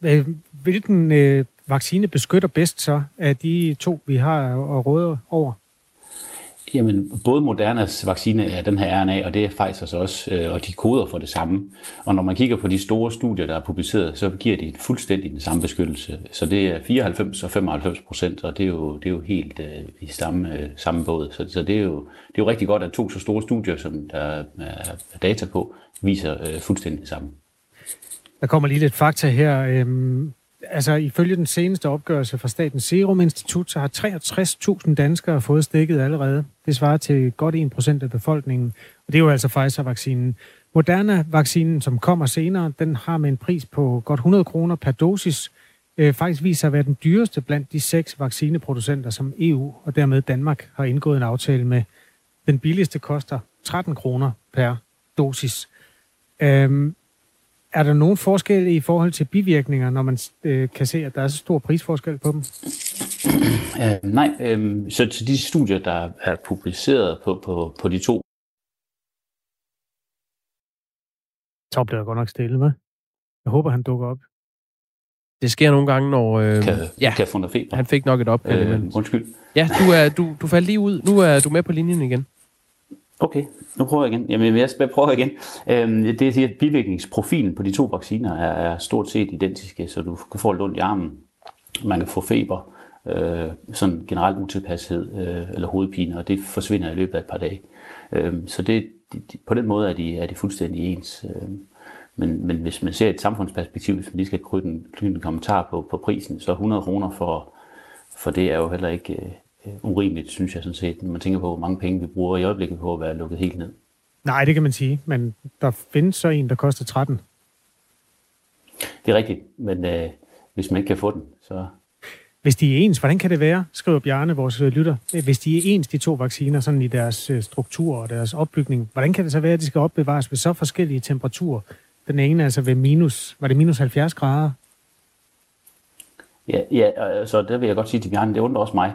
Hvilken øh, vaccine beskytter bedst så af de to, vi har at råde over? Jamen, både Modernas vaccine er den her RNA, og det er Pfizer's også, øh, og de koder for det samme. Og når man kigger på de store studier, der er publiceret, så giver de fuldstændig den samme beskyttelse. Så det er 94 og 95 procent, og det er jo, det er jo helt uh, i samme, uh, samme båd. Så, så det, er jo, det er jo rigtig godt, at to så store studier, som der er data på, viser uh, fuldstændig det samme. Der kommer lige lidt fakta her. Øhm, altså ifølge den seneste opgørelse fra Statens Serum Institut, så har 63.000 danskere fået stikket allerede. Det svarer til godt 1% af befolkningen, og det er jo altså Pfizer-vaccinen. Moderna-vaccinen, som kommer senere, den har med en pris på godt 100 kroner per dosis, øh, faktisk viser at være den dyreste blandt de seks vaccineproducenter, som EU og dermed Danmark har indgået en aftale med. Den billigste koster 13 kroner per dosis. Øhm, er der nogen forskel i forhold til bivirkninger, når man øh, kan se, at der er så stor prisforskel på dem? Uh, nej, øh, så til de studier, der er publiceret på, på, på de to. Så bliver der godt nok stille med. Jeg håber, han dukker op. Det sker nogle gange, når... Øh, kan, ja, kan få noget feber. Han fik nok et opkald øh, Undskyld. Ja, du, er, du, du faldt lige ud. Nu er du med på linjen igen. Okay, nu prøver jeg igen. Jamen, jeg prøver igen. Øhm, det er at sige, at bivirkningsprofilen på de to vacciner er, er stort set identiske, så du kan få lidt ondt i armen, man kan få feber, øh, sådan generelt utilpashed øh, eller hovedpine, og det forsvinder i løbet af et par dage. Øhm, så det, de, på den måde er de, er de fuldstændig ens. Øhm, men, men hvis man ser et samfundsperspektiv, hvis man lige skal krydde en, en kommentar på, på prisen, så 100 kroner for, for det er jo heller ikke, øh, urimeligt, synes jeg sådan set, når man tænker på, hvor mange penge vi bruger i øjeblikket på at være lukket helt ned. Nej, det kan man sige, men der findes så en, der koster 13. Det er rigtigt, men øh, hvis man ikke kan få den, så... Hvis de er ens, hvordan kan det være, skriver Bjarne, vores øh, lytter, hvis de er ens, de to vacciner, sådan i deres øh, struktur og deres opbygning, hvordan kan det så være, at de skal opbevares ved så forskellige temperaturer? Den ene altså ved minus, var det minus 70 grader? Ja, ja så der vil jeg godt sige til Bjarne, det undrer også mig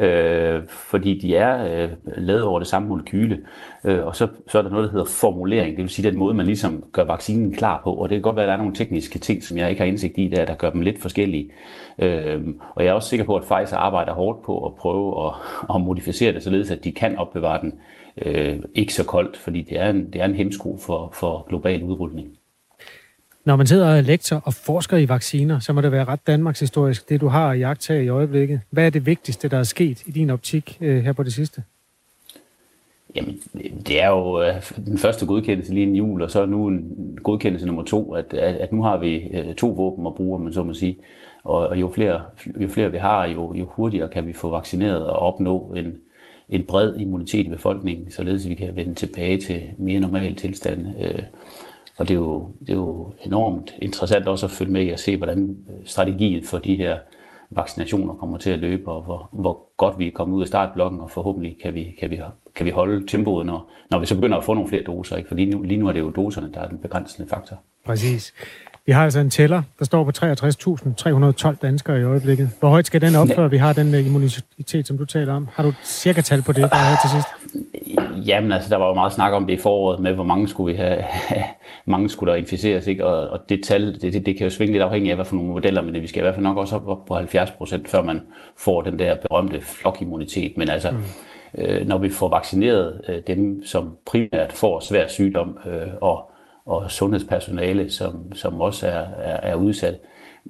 øh, fordi de er øh, lavet over det samme molekyle. Øh, og så, så er der noget, der hedder formulering, det vil sige den måde, man ligesom gør vaccinen klar på. Og det kan godt være, at der er nogle tekniske ting, som jeg ikke har indsigt i, der, der gør dem lidt forskellige. Øh, og jeg er også sikker på, at Pfizer arbejder hårdt på at prøve at, at modificere det, således at de kan opbevare den øh, ikke så koldt, fordi det er en, det er en hemsko for, for global udrulning. Når man sidder og er lektor og forsker i vacciner, så må det være ret Danmarks historisk, det du har i jagttaget i øjeblikket. Hvad er det vigtigste, der er sket i din optik øh, her på det sidste? Jamen, det er jo øh, den første godkendelse lige en jul, og så nu en godkendelse nummer to, at, at, at nu har vi øh, to våben at bruge, man så må sige. Og, og jo, flere, jo flere vi har, jo, jo hurtigere kan vi få vaccineret og opnå en, en bred immunitet i befolkningen, således at vi kan vende tilbage til mere normal tilstand. Øh, og det er, jo, det er jo enormt interessant også at følge med i at se, hvordan strategiet for de her vaccinationer kommer til at løbe, og hvor, hvor godt vi er kommet ud af startblokken, og forhåbentlig kan vi, kan vi, kan vi holde tempoet, når, når vi så begynder at få nogle flere doser. Ikke? For lige nu, lige nu er det jo doserne, der er den begrænsende faktor. Præcis. Vi har altså en tæller, der står på 63.312 danskere i øjeblikket. Hvor højt skal den op, før vi har den øh, immunitet, som du taler om? Har du cirka tal på det, bare her til sidst? Jamen altså, der var jo meget snak om det i foråret med, hvor mange skulle vi have, mange skulle der inficeres, ikke? Og, og det tal, det, det, det, kan jo svinge lidt afhængigt af, hvad for nogle modeller, men det, vi skal i hvert fald nok også op på 70 procent, før man får den der berømte flokimmunitet. Men altså, mm. øh, når vi får vaccineret øh, dem, som primært får svær sygdom, øh, og og sundhedspersonale, som, som også er, er, er udsat,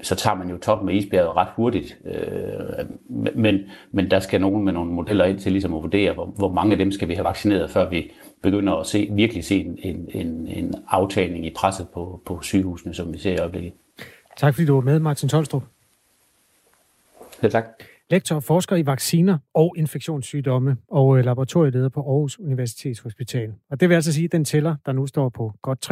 så tager man jo toppen af isbjerget ret hurtigt. Øh, men, men der skal nogen med nogle modeller ind til ligesom at vurdere, hvor, hvor mange af dem skal vi have vaccineret, før vi begynder at se, virkelig se en, en, en, en aftagning i presset på, på sygehusene, som vi ser i øjeblikket. Tak fordi du var med, Martin Tolstrup. Ja, tak lektor og forsker i vacciner og infektionssygdomme og øh, laboratorieleder på Aarhus Universitetshospital. Og det vil altså sige, at den tæller, der nu står på godt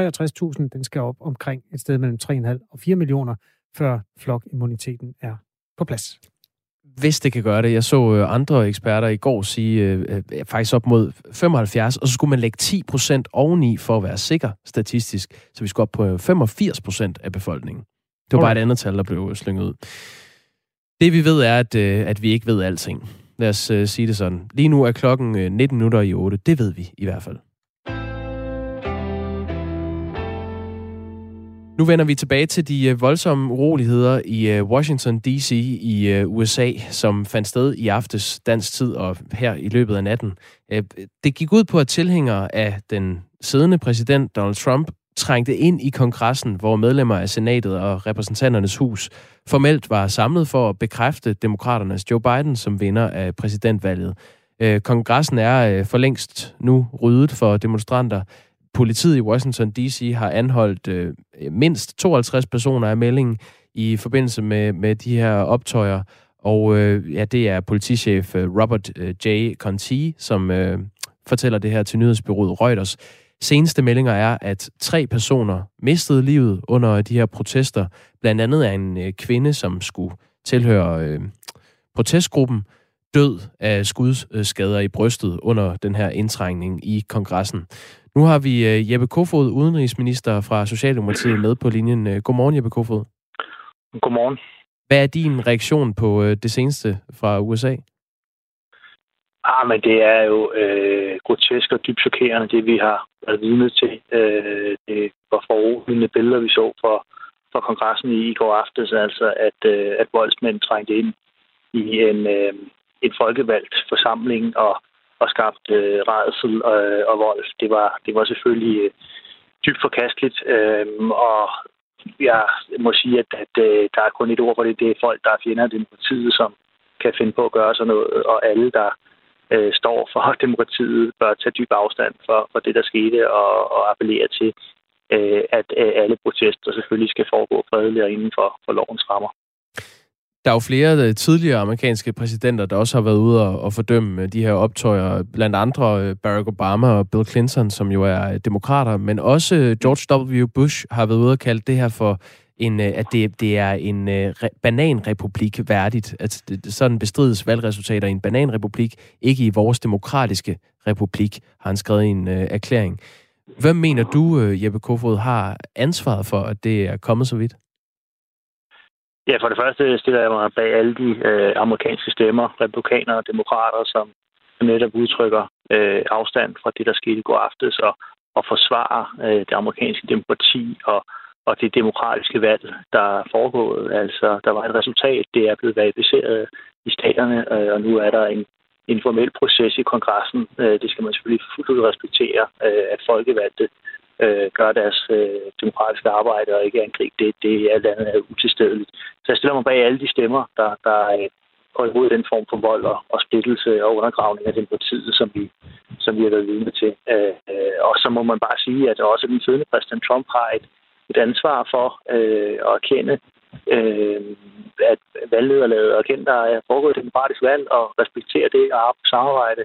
63.000, den skal op omkring et sted mellem 3,5 og 4 millioner, før flokimmuniteten er på plads. Hvis det kan gøre det. Jeg så øh, andre eksperter i går sige øh, øh, faktisk op mod 75, og så skulle man lægge 10 procent oveni for at være sikker statistisk, så vi skulle op på 85 procent af befolkningen. Det var bare et andet tal, der blev slynget ud. Det vi ved er, at, øh, at vi ikke ved alting. Lad os uh, sige det sådan. Lige nu er klokken 19 øh, minutter i 8. Det ved vi i hvert fald. Nu vender vi tilbage til de øh, voldsomme uroligheder i øh, Washington D.C. i øh, USA, som fandt sted i aftes dansk tid og her i løbet af natten. Det gik ud på, at tilhængere af den siddende præsident Donald Trump trængte ind i kongressen, hvor medlemmer af senatet og repræsentanternes hus formelt var samlet for at bekræfte demokraternes Joe Biden som vinder af præsidentvalget. Kongressen er for længst nu ryddet for demonstranter. Politiet i Washington D.C. har anholdt øh, mindst 52 personer af meldingen i forbindelse med, med de her optøjer. Og øh, ja, det er politichef øh, Robert øh, J. Conti, som øh, fortæller det her til nyhedsbyrået Reuters. Seneste meldinger er, at tre personer mistede livet under de her protester. Blandt andet er en øh, kvinde, som skulle tilhøre øh, protestgruppen, død af skudskader i brystet under den her indtrængning i kongressen. Nu har vi øh, Jeppe Kofod, udenrigsminister fra Socialdemokratiet, med på linjen. Øh, godmorgen, Jeppe Kofod. Godmorgen. Hvad er din reaktion på øh, det seneste fra USA? Ah, men det er jo øh, grotesk og dybt chokerende, det vi har været vidne til. Øh, det var foruroligende billeder, vi så for, for kongressen i, i går aftes, altså at, øh, at voldsmænd trængte ind i en, øh, en folkevalgt forsamling og, og skabt øh, redsel og, øh, og vold. Det var, det var selvfølgelig øh, dybt forkasteligt, øh, og jeg må sige, at, at øh, der er kun et ord for det. Det er folk, der er fjender af demokratiet, som kan finde på at gøre sådan noget, og alle, der øh, står for demokratiet, bør tage dyb afstand for, for det, der skete, og, og appellere til, øh, at øh, alle protester selvfølgelig skal foregå fredeligt og inden for, for lovens rammer. Der er jo flere øh, tidligere amerikanske præsidenter, der også har været ude og, og fordømme øh, de her optøjer. Blandt andre øh, Barack Obama og Bill Clinton, som jo er demokrater, men også George W. Bush har været ude og kalde det her for en, at det, det er en bananrepublik værdigt. Altså, at sådan bestrides valgresultater i en bananrepublik, ikke i vores demokratiske republik, har han skrevet i en erklæring. Hvad mener du, Jeppe Kofod, har ansvaret for, at det er kommet så vidt? Ja, for det første stiller jeg mig bag alle de øh, amerikanske stemmer, republikanere og demokrater, som netop udtrykker øh, afstand fra det, der skete i går aftes, og, og forsvarer øh, det amerikanske demokrati og og det demokratiske valg, der er foregået. Altså, der var et resultat, det er blevet verificeret i staterne, øh, og nu er der en, en formel proces i kongressen. Øh, det skal man selvfølgelig fuldt ud respektere, øh, at folkevalgte øh, Øh, gøre deres øh, demokratiske arbejde og ikke angribe det, det er alt andet er utilstedeligt. Så jeg stiller mig bag alle de stemmer, der, der øh, går imod den form for vold og, og splittelse og undergravning af demokratiet, som vi, som vi har været vidne til. Øh, øh, og så må man bare sige, at også den siddende præsident Trump har et, et ansvar for øh, at erkende, øh, at valgnederlaget og erkende, der er foregået et demokratisk valg og respektere det og samarbejde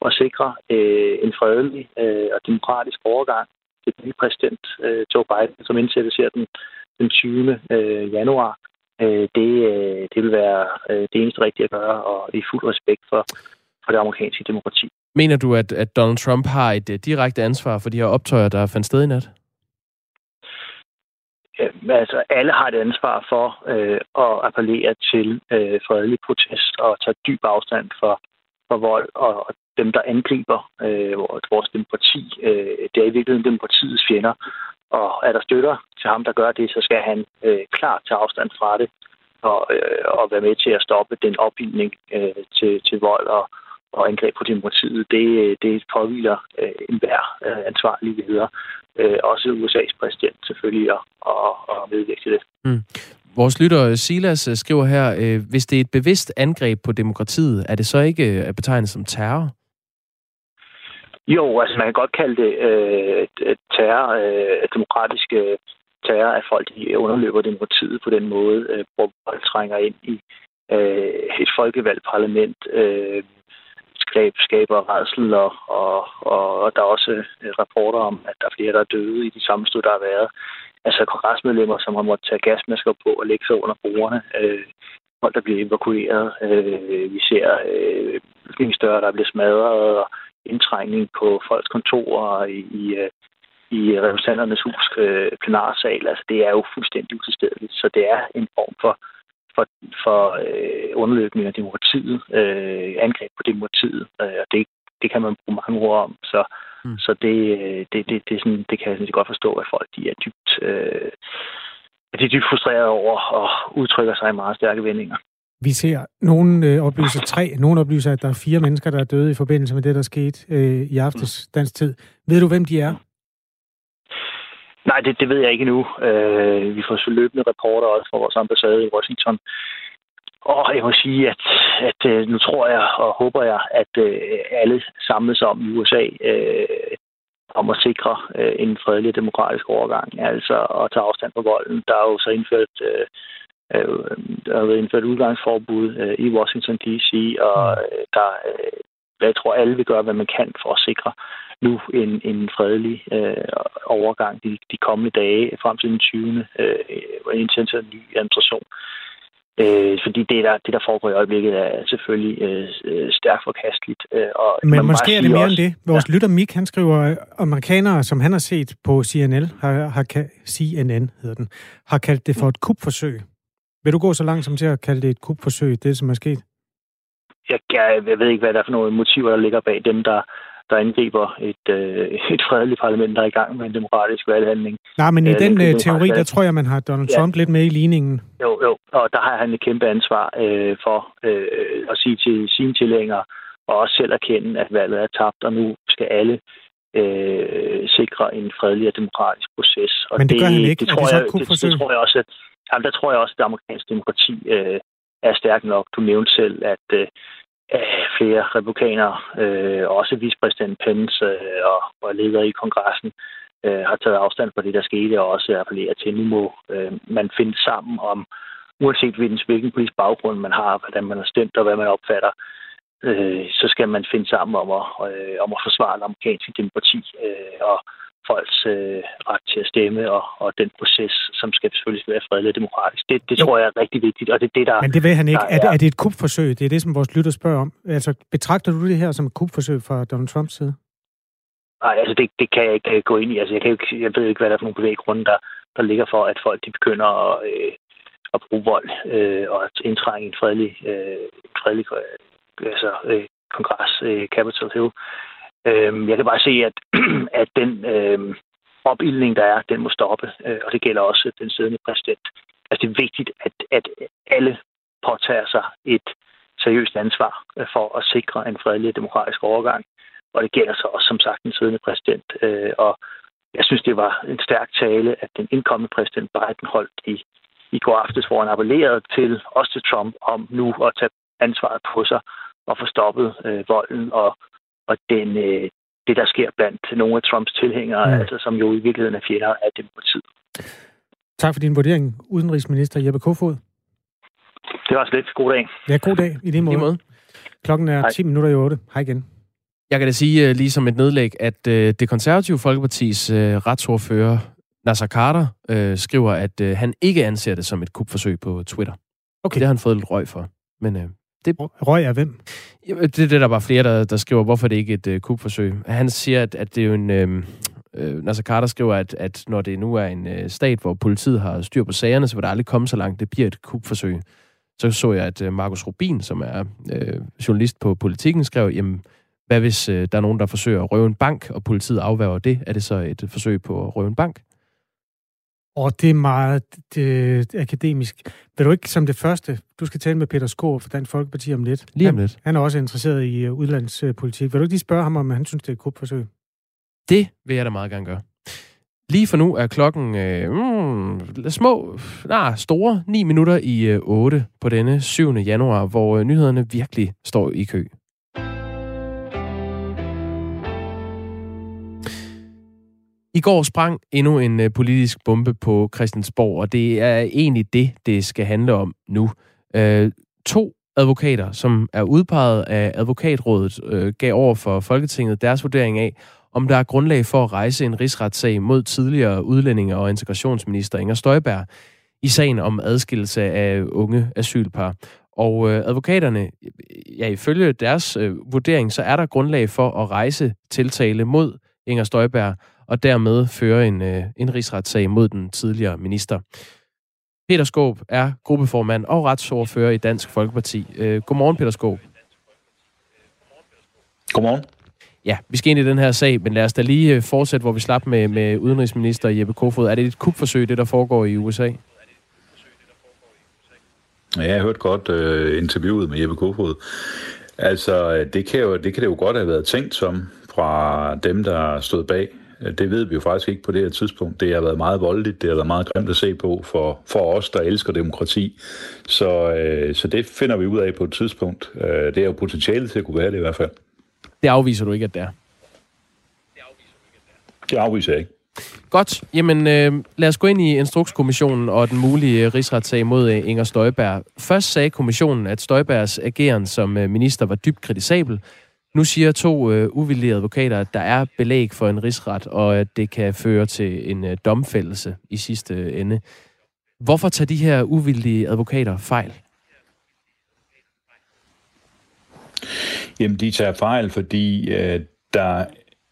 og sikre øh, en fredelig øh, og demokratisk overgang til den nye præsident øh, Joe Biden, som indsættes her den, den 20. Øh, januar. Øh, det, øh, det vil være øh, det eneste rigtige at gøre, og i fuld respekt for, for det amerikanske demokrati. Mener du, at, at Donald Trump har et uh, direkte ansvar for de her optøjer, der fandt sted i nat? Altså, alle har et ansvar for øh, at appellere til øh, fredelig protest og tage dyb afstand for, for vold og, og dem, der angriber øh, vores demokrati. Øh, det er i virkeligheden demokratiets fjender. Og er der støtter til ham, der gør det, så skal han øh, klart tage afstand fra det og, øh, og være med til at stoppe den opildning øh, til, til vold og, og angreb på demokratiet. Det, øh, det påviler øh, enhver øh, ansvarlig leder, Øh, også USA's præsident selvfølgelig at, og, og medvirke til det. Mm. Vores lytter øh, Silas øh, skriver her, øh, hvis det er et bevidst angreb på demokratiet, er det så ikke øh, betegnet som terror? Jo, altså man kan godt kalde det øh, terror, øh, demokratiske øh, terror, at folk de underløber demokratiet på den måde, øh, hvor folk trænger ind i øh, et folkevalgt parlament, øh, skab, skaber redsel, og, og, og, og der er også øh, rapporter om, at der er flere, der er døde i de sammenstød, der har været. Altså kongresmedlemmer, som har måttet tage gasmasker på og lægge sig under bordene. Øh, folk, der bliver evakueret. Øh, vi ser øh, bygningsdøre, der bliver smadret, og indtrængning på folks kontorer i, i, øh, i repræsentanternes hus øh, plenarsal. Altså, det er jo fuldstændig utilstedeligt. Så det er en form for, for, for øh, underløbning af demokratiet, øh, angreb på demokratiet. Øh, og det, det kan man bruge mange ord om. Så, mm. så det, øh, det, det, det, sådan, det kan jeg godt forstå, at folk de er dybt, øh, de er dybt frustrerede over og udtrykker sig i meget stærke vendinger. Vi ser nogen øh, oplyser tre, nogen oplyser, at der er fire mennesker, der er døde i forbindelse med det, der skete øh, i aftes dansk tid. Ved du, hvem de er? Nej, det, det ved jeg ikke endnu. Øh, vi får så løbende rapporter også fra vores ambassade i Washington. Og jeg må sige, at, at øh, nu tror jeg og håber jeg, at øh, alle samles om i USA øh, om at sikre øh, en fredelig demokratisk overgang. Altså at tage afstand fra volden. Der er jo så indført øh, Øh, der har været indført udgangsforbud øh, i Washington D.C., og mm. øh, der, øh, jeg tror, alle vil gøre, hvad man kan for at sikre nu en, en fredelig øh, overgang de, de kommende dage frem til den 20. Øh, indtil en ny administration. Øh, fordi det der, det, der foregår i øjeblikket, er selvfølgelig øh, stærkt forkasteligt. Øh, og Men måske er det mere også, end det. Vores ja. lytter Mik, han skriver, at amerikanere, som han har set på CNN, har, har, CNN hedder den, har kaldt det for et kupforsøg. Vil du gå så langt som til at kalde det et kupforsøg, det som er sket? Jeg, jeg, jeg ved ikke, hvad der er for nogle motiver, der ligger bag dem, der, der angriber et, øh, et fredeligt parlament, der er i gang med en demokratisk valghandling. Nej, men i øh, den, øh, teori, der tror jeg, man har Donald Trump ja. lidt med i ligningen. Jo, jo, og der har han et kæmpe ansvar øh, for øh, at sige til sine tilhængere, og også selv erkende, at valget er tabt, og nu skal alle øh, sikre en fredelig og demokratisk proces. Og men det, det gør han ikke. Det, tror, er det, jeg, det, det tror jeg også, at Jamen, der tror jeg også, at det amerikanske demokrati øh, er stærkt nok. Du nævnte selv, at øh, flere republikanere, øh, også vicepræsident Pence øh, og, og ledere i kongressen, øh, har taget afstand fra det, der skete, og også appellerer til, at nu må øh, man finde sammen om, uanset hvilken, hvilken politisk baggrund man har, hvordan man har stemt og hvad man opfatter, øh, så skal man finde sammen om at, øh, om at forsvare det amerikanske demokrati øh, og folks øh, ret til at stemme, og, og den proces, som skal selvfølgelig være fredelig og demokratisk. Det, det tror jeg er rigtig vigtigt, og det er det, der... Men det vil han ikke. Er, er, er det et kupforsøg? Det er det, som vores lytter spørger om. Altså, betragter du det her som et kupforsøg fra Donald Trumps side? Nej, altså det, det kan jeg ikke øh, gå ind i. Altså, jeg, kan ikke, jeg ved ikke, hvad der er for nogle bevæggrunde, der, der ligger for, at folk de begynder at, øh, at bruge vold øh, og at indtrænge en fredelig, øh, en fredelig øh, altså, øh, kongres, øh, Capitol Hill. Øh, jeg kan bare se, at, at den øh, opildning, der er, den må stoppe, øh, og det gælder også den siddende præsident. Altså det er vigtigt, at, at alle påtager sig et seriøst ansvar øh, for at sikre en fredelig demokratisk overgang, og det gælder så også som sagt den siddende præsident. Øh, og jeg synes, det var en stærk tale, at den indkommende præsident Biden holdt i, i går aftes, hvor han appellerede til, også til Trump, om nu at tage ansvaret på sig og få stoppet øh, volden og, og den, øh, det, der sker blandt nogle af Trumps tilhængere, mm. altså, som jo i virkeligheden er fjender af demokratiet. Tak for din vurdering, udenrigsminister Jeppe Kofod. Det var slet. God dag. Ja, god dag i lige måde. måde. Klokken er Hej. 10 minutter i 8. Hej igen. Jeg kan da sige uh, lige som et nedlæg, at uh, det konservative Folkepartis uh, retsordfører, Nasser Carter, uh, skriver, at uh, han ikke anser det som et kupforsøg på Twitter. Okay. Det har han fået lidt røg for. Men uh, det... Røg er hvem? Det er det, der var flere, der, der skriver, hvorfor det ikke er et uh, kupforsøg. Han siger, at, at det er jo en... Uh, uh, Nasser Carter skriver, at, at når det nu er en uh, stat, hvor politiet har styr på sagerne, så vil der aldrig komme så langt, det bliver et kupforsøg. Så så jeg, at uh, Markus Rubin, som er uh, journalist på Politikken, skrev, jamen, hvad hvis uh, der er nogen, der forsøger at røve en bank, og politiet afværger det? Er det så et forsøg på at røve en bank? Og det er meget det, akademisk. Vil du ikke som det første, du skal tale med Peter Skår fra Dansk Folkeparti om lidt. Lige om lidt. Han, han er også interesseret i uh, udlandspolitik. Vil du ikke lige spørge ham, om han synes, det er et kupforsøg? Det vil jeg da meget gerne gøre. Lige for nu er klokken øh, mm, små, nej, store 9 minutter i øh, 8 på denne 7. januar, hvor øh, nyhederne virkelig står i kø. I går sprang endnu en øh, politisk bombe på Christiansborg, og det er egentlig det, det skal handle om nu. Øh, to advokater, som er udpeget af advokatrådet, øh, gav over for Folketinget deres vurdering af, om der er grundlag for at rejse en rigsretssag mod tidligere udlændinge- og integrationsminister Inger Støjberg i sagen om adskillelse af unge asylpar. Og øh, advokaterne, ja, ifølge deres øh, vurdering, så er der grundlag for at rejse tiltale mod Inger Støjberg, og dermed føre en, øh, en rigsretssag mod den tidligere minister. Peter Skåb er gruppeformand og retsordfører i Dansk Folkeparti. Øh, godmorgen, Peter Skåb. Godmorgen. Ja, vi skal ind i den her sag, men lad os da lige øh, fortsætte, hvor vi slap med, med udenrigsminister Jeppe Kofod. Er det et kupforsøg, det der foregår i USA? Ja, jeg har hørt godt øh, interviewet med Jeppe Kofod. Altså, det kan, jo, det kan det jo godt have været tænkt som fra dem, der stod bag. Det ved vi jo faktisk ikke på det her tidspunkt. Det har været meget voldeligt, det har været meget grimt at se på for, for os, der elsker demokrati. Så, øh, så det finder vi ud af på et tidspunkt. Øh, det er jo potentiale til at kunne være det i hvert fald. Det afviser du ikke, at det er? Det afviser jeg ikke. Godt. Jamen, øh, lad os gå ind i Instrukskommissionen og den mulige rigsretssag mod øh, Inger Støjberg. Først sagde kommissionen, at Støjbergs ageren som øh, minister var dybt kritisabel. Nu siger to øh, uvillige advokater, at der er belæg for en rigsret, og at det kan føre til en øh, domfældelse i sidste øh, ende. Hvorfor tager de her uvillige advokater fejl? Jamen, de tager fejl, fordi øh, der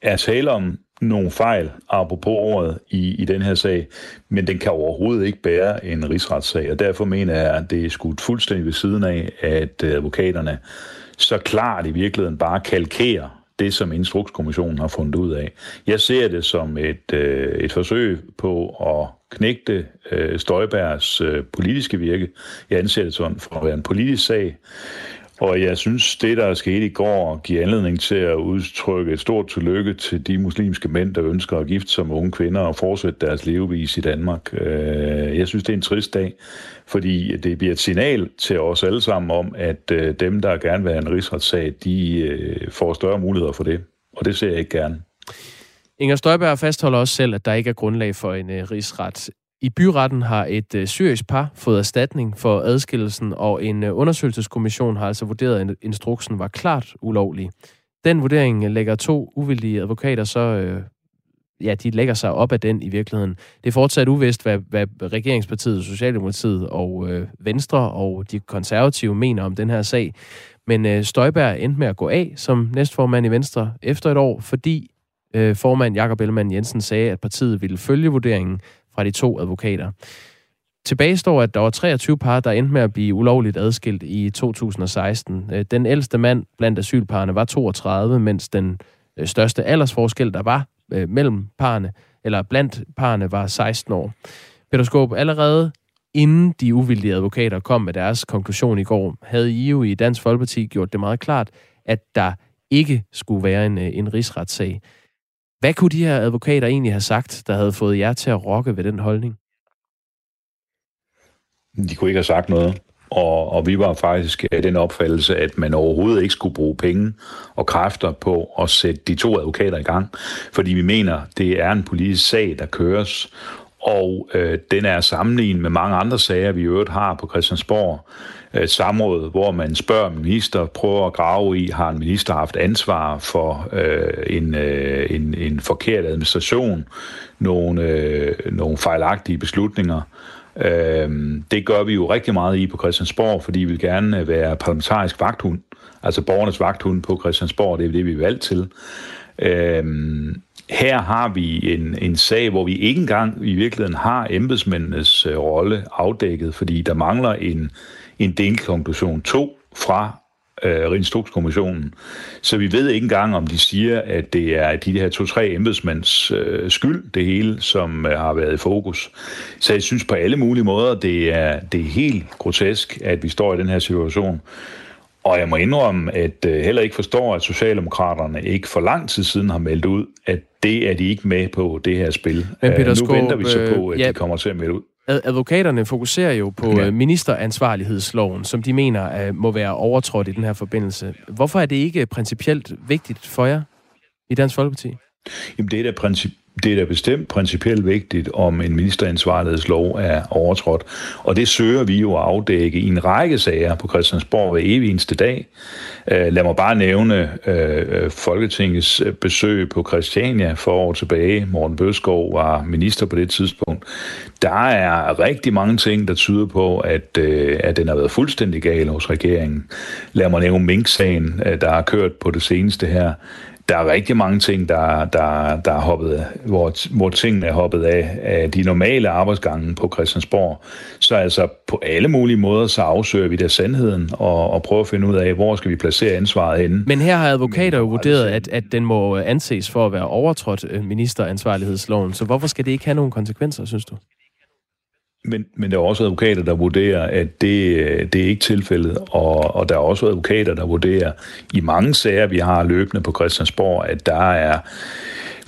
er tale om nogle fejl, apropos ordet, i, i den her sag, men den kan overhovedet ikke bære en rigsretssag, og derfor mener jeg, at det er skudt fuldstændig ved siden af, at øh, advokaterne så klart i virkeligheden bare kalkerer det, som Instrukskommissionen har fundet ud af. Jeg ser det som et, øh, et forsøg på at knægte øh, Støjbergs øh, politiske virke. Jeg anser det som for at være en politisk sag, og jeg synes, det, der skete i går, giver anledning til at udtrykke et stort tillykke til de muslimske mænd, der ønsker at gifte sig med unge kvinder og fortsætte deres levevis i Danmark. Øh, jeg synes, det er en trist dag, fordi det bliver et signal til os alle sammen om, at øh, dem, der gerne vil have en rigsretssag, de øh, får større muligheder for det. Og det ser jeg ikke gerne. Inger Støjberg fastholder også selv, at der ikke er grundlag for en rigsret. I byretten har et øh, syrisk par fået erstatning for adskillelsen, og en øh, undersøgelseskommission har altså vurderet, at instruksen var klart ulovlig. Den vurdering øh, lægger to uvildige advokater så... Øh, ja, de lægger sig op af den i virkeligheden. Det er fortsat uvist, hvad, hvad regeringspartiet, Socialdemokratiet og øh, Venstre og de konservative mener om den her sag. Men øh, Støjberg endte med at gå af som næstformand i Venstre efter et år, fordi øh, formand Jakob Ellemann Jensen sagde, at partiet ville følge vurderingen fra de to advokater. Tilbage står, at der var 23 par, der endte med at blive ulovligt adskilt i 2016. Øh, den ældste mand blandt asylparerne var 32, mens den øh, største aldersforskel, der var øh, mellem parerne, eller blandt parerne, var 16 år. Peter Skåb, allerede inden de uvildige advokater kom med deres konklusion i går, havde I jo i Dansk Folkeparti gjort det meget klart, at der ikke skulle være en, en rigsretssag. Hvad kunne de her advokater egentlig have sagt, der havde fået jer til at rokke ved den holdning? De kunne ikke have sagt noget. Og, og vi var faktisk af den opfattelse, at man overhovedet ikke skulle bruge penge og kræfter på at sætte de to advokater i gang. Fordi vi mener, det er en politisk sag, der køres, og øh, den er sammenlignet med mange andre sager, vi i øvrigt har på Christiansborg. Samråd, hvor man spørger minister, prøver at grave i, har en minister haft ansvar for øh, en, øh, en, en forkert administration, nogle, øh, nogle fejlagtige beslutninger. Øh, det gør vi jo rigtig meget i på Christiansborg, fordi vi vil gerne være parlamentarisk vagthund, altså borgernes vagthund på Christiansborg, det er det, vi er valgt til. Øh, her har vi en, en sag, hvor vi ikke engang i virkeligheden har embedsmændenes øh, rolle afdækket, fordi der mangler en, en delkonklusion 2 fra øh, Rindstrukskommissionen. Så vi ved ikke engang, om de siger, at det er de her to-tre embedsmænds øh, skyld, det hele, som øh, har været i fokus. Så jeg synes på alle mulige måder, det er, det er helt grotesk, at vi står i den her situation. Og jeg må indrømme, at øh, heller ikke forstår, at Socialdemokraterne ikke for lang tid siden har meldt ud, at det er de ikke med på det her spil. Men Peter uh, nu Skåb, venter vi så på, at ja, de kommer til at melde ud. Advokaterne fokuserer jo på ja. ministeransvarlighedsloven, som de mener må være overtrådt i den her forbindelse. Hvorfor er det ikke principielt vigtigt for jer i Dansk Folkeparti? Jamen det er da princip det er da bestemt principielt vigtigt, om en ministeransvarlighedslov er overtrådt. Og det søger vi jo at afdække i en række sager på Christiansborg hver evig eneste dag. Øh, lad mig bare nævne øh, Folketingets øh, besøg på Christiania for år tilbage. Morten Bøskov var minister på det tidspunkt. Der er rigtig mange ting, der tyder på, at, øh, at den har været fuldstændig gal hos regeringen. Lad mig nævne Mink-sagen, øh, der har kørt på det seneste her der er rigtig mange ting, der, der, der er hoppet, hvor, hvor tingene er hoppet af, af de normale arbejdsgange på Christiansborg. Så altså på alle mulige måder, så afsøger vi der sandheden og, og prøver at finde ud af, hvor skal vi placere ansvaret henne. Men her har advokater jo vurderet, at, at den må anses for at være overtrådt øh, ministeransvarlighedsloven. Så hvorfor skal det ikke have nogen konsekvenser, synes du? Men, men der er også advokater, der vurderer, at det, øh, det er ikke tilfældet, og, og der er også advokater, der vurderer i mange sager, vi har løbende på Christiansborg, at der er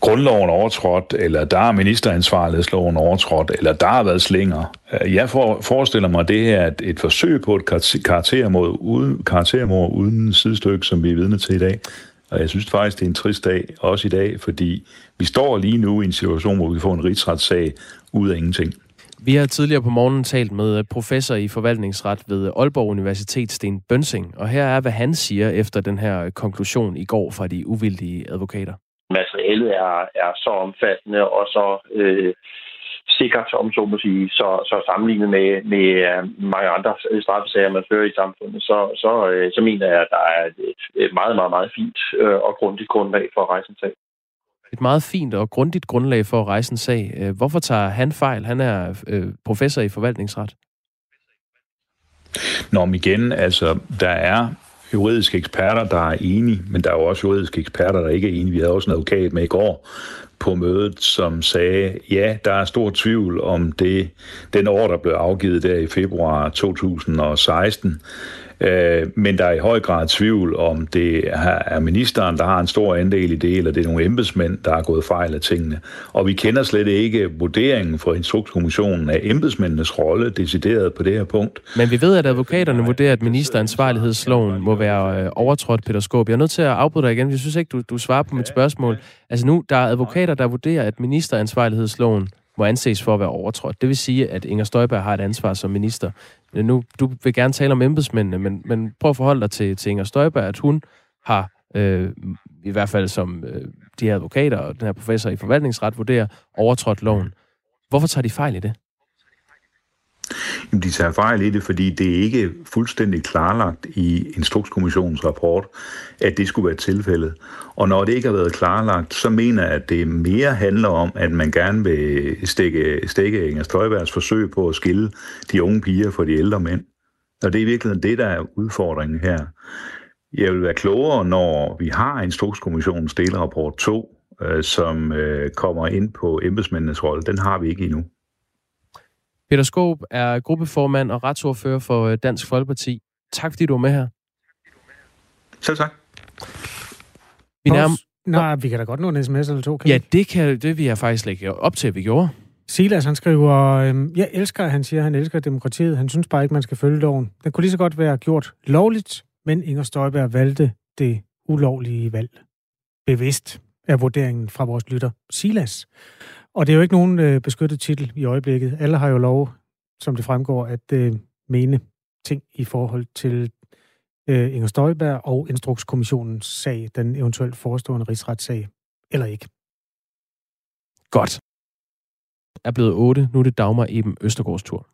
grundloven overtrådt, eller der er ministeransvarlighedsloven overtrådt, eller der har været slinger. Jeg for, forestiller mig, at det her er et, et forsøg på et karaktermord uden, karaktermord uden sidestykke, som vi er vidne til i dag. Og jeg synes faktisk, det er en trist dag, også i dag, fordi vi står lige nu i en situation, hvor vi får en rigsretssag ud af ingenting. Vi har tidligere på morgenen talt med øh, professor i forvaltningsret ved Aalborg Universitet, Sten Bønsing, og her er, hvad han siger efter den her øh, konklusion i går fra de uvildige advokater. Materialet er, er så omfattende og så øh, sikkert, om så må sige, så, så sammenlignet med, med øh, mange andre straffesager, man fører i samfundet, så, så, øh, så mener jeg, at der er et meget, meget, meget fint og grundigt grundlag for at rejse en sag et meget fint og grundigt grundlag for at rejse en sag. Øh, hvorfor tager han fejl? Han er øh, professor i forvaltningsret. Nå, men igen, altså, der er juridiske eksperter, der er enige, men der er jo også juridiske eksperter, der ikke er enige. Vi havde også en advokat med i går på mødet, som sagde, ja, der er stor tvivl om det, den år, der blev afgivet der i februar 2016, Øh, men der er i høj grad tvivl om, det er ministeren, der har en stor andel i det, eller det er nogle embedsmænd, der har gået fejl af tingene. Og vi kender slet ikke vurderingen fra Instrukskommissionen af embedsmændenes rolle decideret på det her punkt. Men vi ved, at advokaterne vurderer, at ministeransvarlighedsloven må være øh, overtrådt, Peter Skåb. Jeg er nødt til at afbryde dig igen. Jeg synes ikke, du, du svarer på mit spørgsmål. Altså nu, der er advokater, der vurderer, at ministeransvarlighedsloven må anses for at være overtrådt. Det vil sige, at Inger Støjberg har et ansvar som minister. Nu, du vil gerne tale om embedsmændene, men, men prøv at forholde dig til, til Inger Støjberg, at hun har, øh, i hvert fald som øh, de her advokater og den her professor i forvaltningsret vurderer, overtrådt loven. Hvorfor tager de fejl i det? Jamen, de tager fejl i det, fordi det er ikke fuldstændig klarlagt i Instrukskommissionens rapport, at det skulle være tilfældet. Og når det ikke har været klarlagt, så mener jeg, at det mere handler om, at man gerne vil stikke, stikke Inger Støjbergs forsøg på at skille de unge piger fra de ældre mænd. Og det er i virkeligheden det, der er udfordringen her. Jeg vil være klogere, når vi har Instrukskommissionens delrapport 2, øh, som øh, kommer ind på embedsmændenes rolle. Den har vi ikke endnu. Peter Skåb er gruppeformand og retsordfører for øh, Dansk Folkeparti. Tak fordi du var med her. Selv tak. Vi nærmer, Nej, vi kan da godt nå en sms eller to. Kan Ja, vi? det, kan, det vil jeg faktisk lægge op til, at vi gjorde. Silas, han skriver, øhm, jeg elsker, han siger, han elsker demokratiet. Han synes bare ikke, man skal følge loven. Den kunne lige så godt være gjort lovligt, men Inger Støjberg valgte det ulovlige valg. Bevidst er vurderingen fra vores lytter Silas. Og det er jo ikke nogen øh, beskyttet titel i øjeblikket. Alle har jo lov, som det fremgår, at øh, mene ting i forhold til øh, Inger Støjberg og Instrukskommissionens sag, den eventuelt forestående rigsretssag, eller ikke. Godt. Er blevet 8. Nu er det Dagmar Eben Østergaards tur.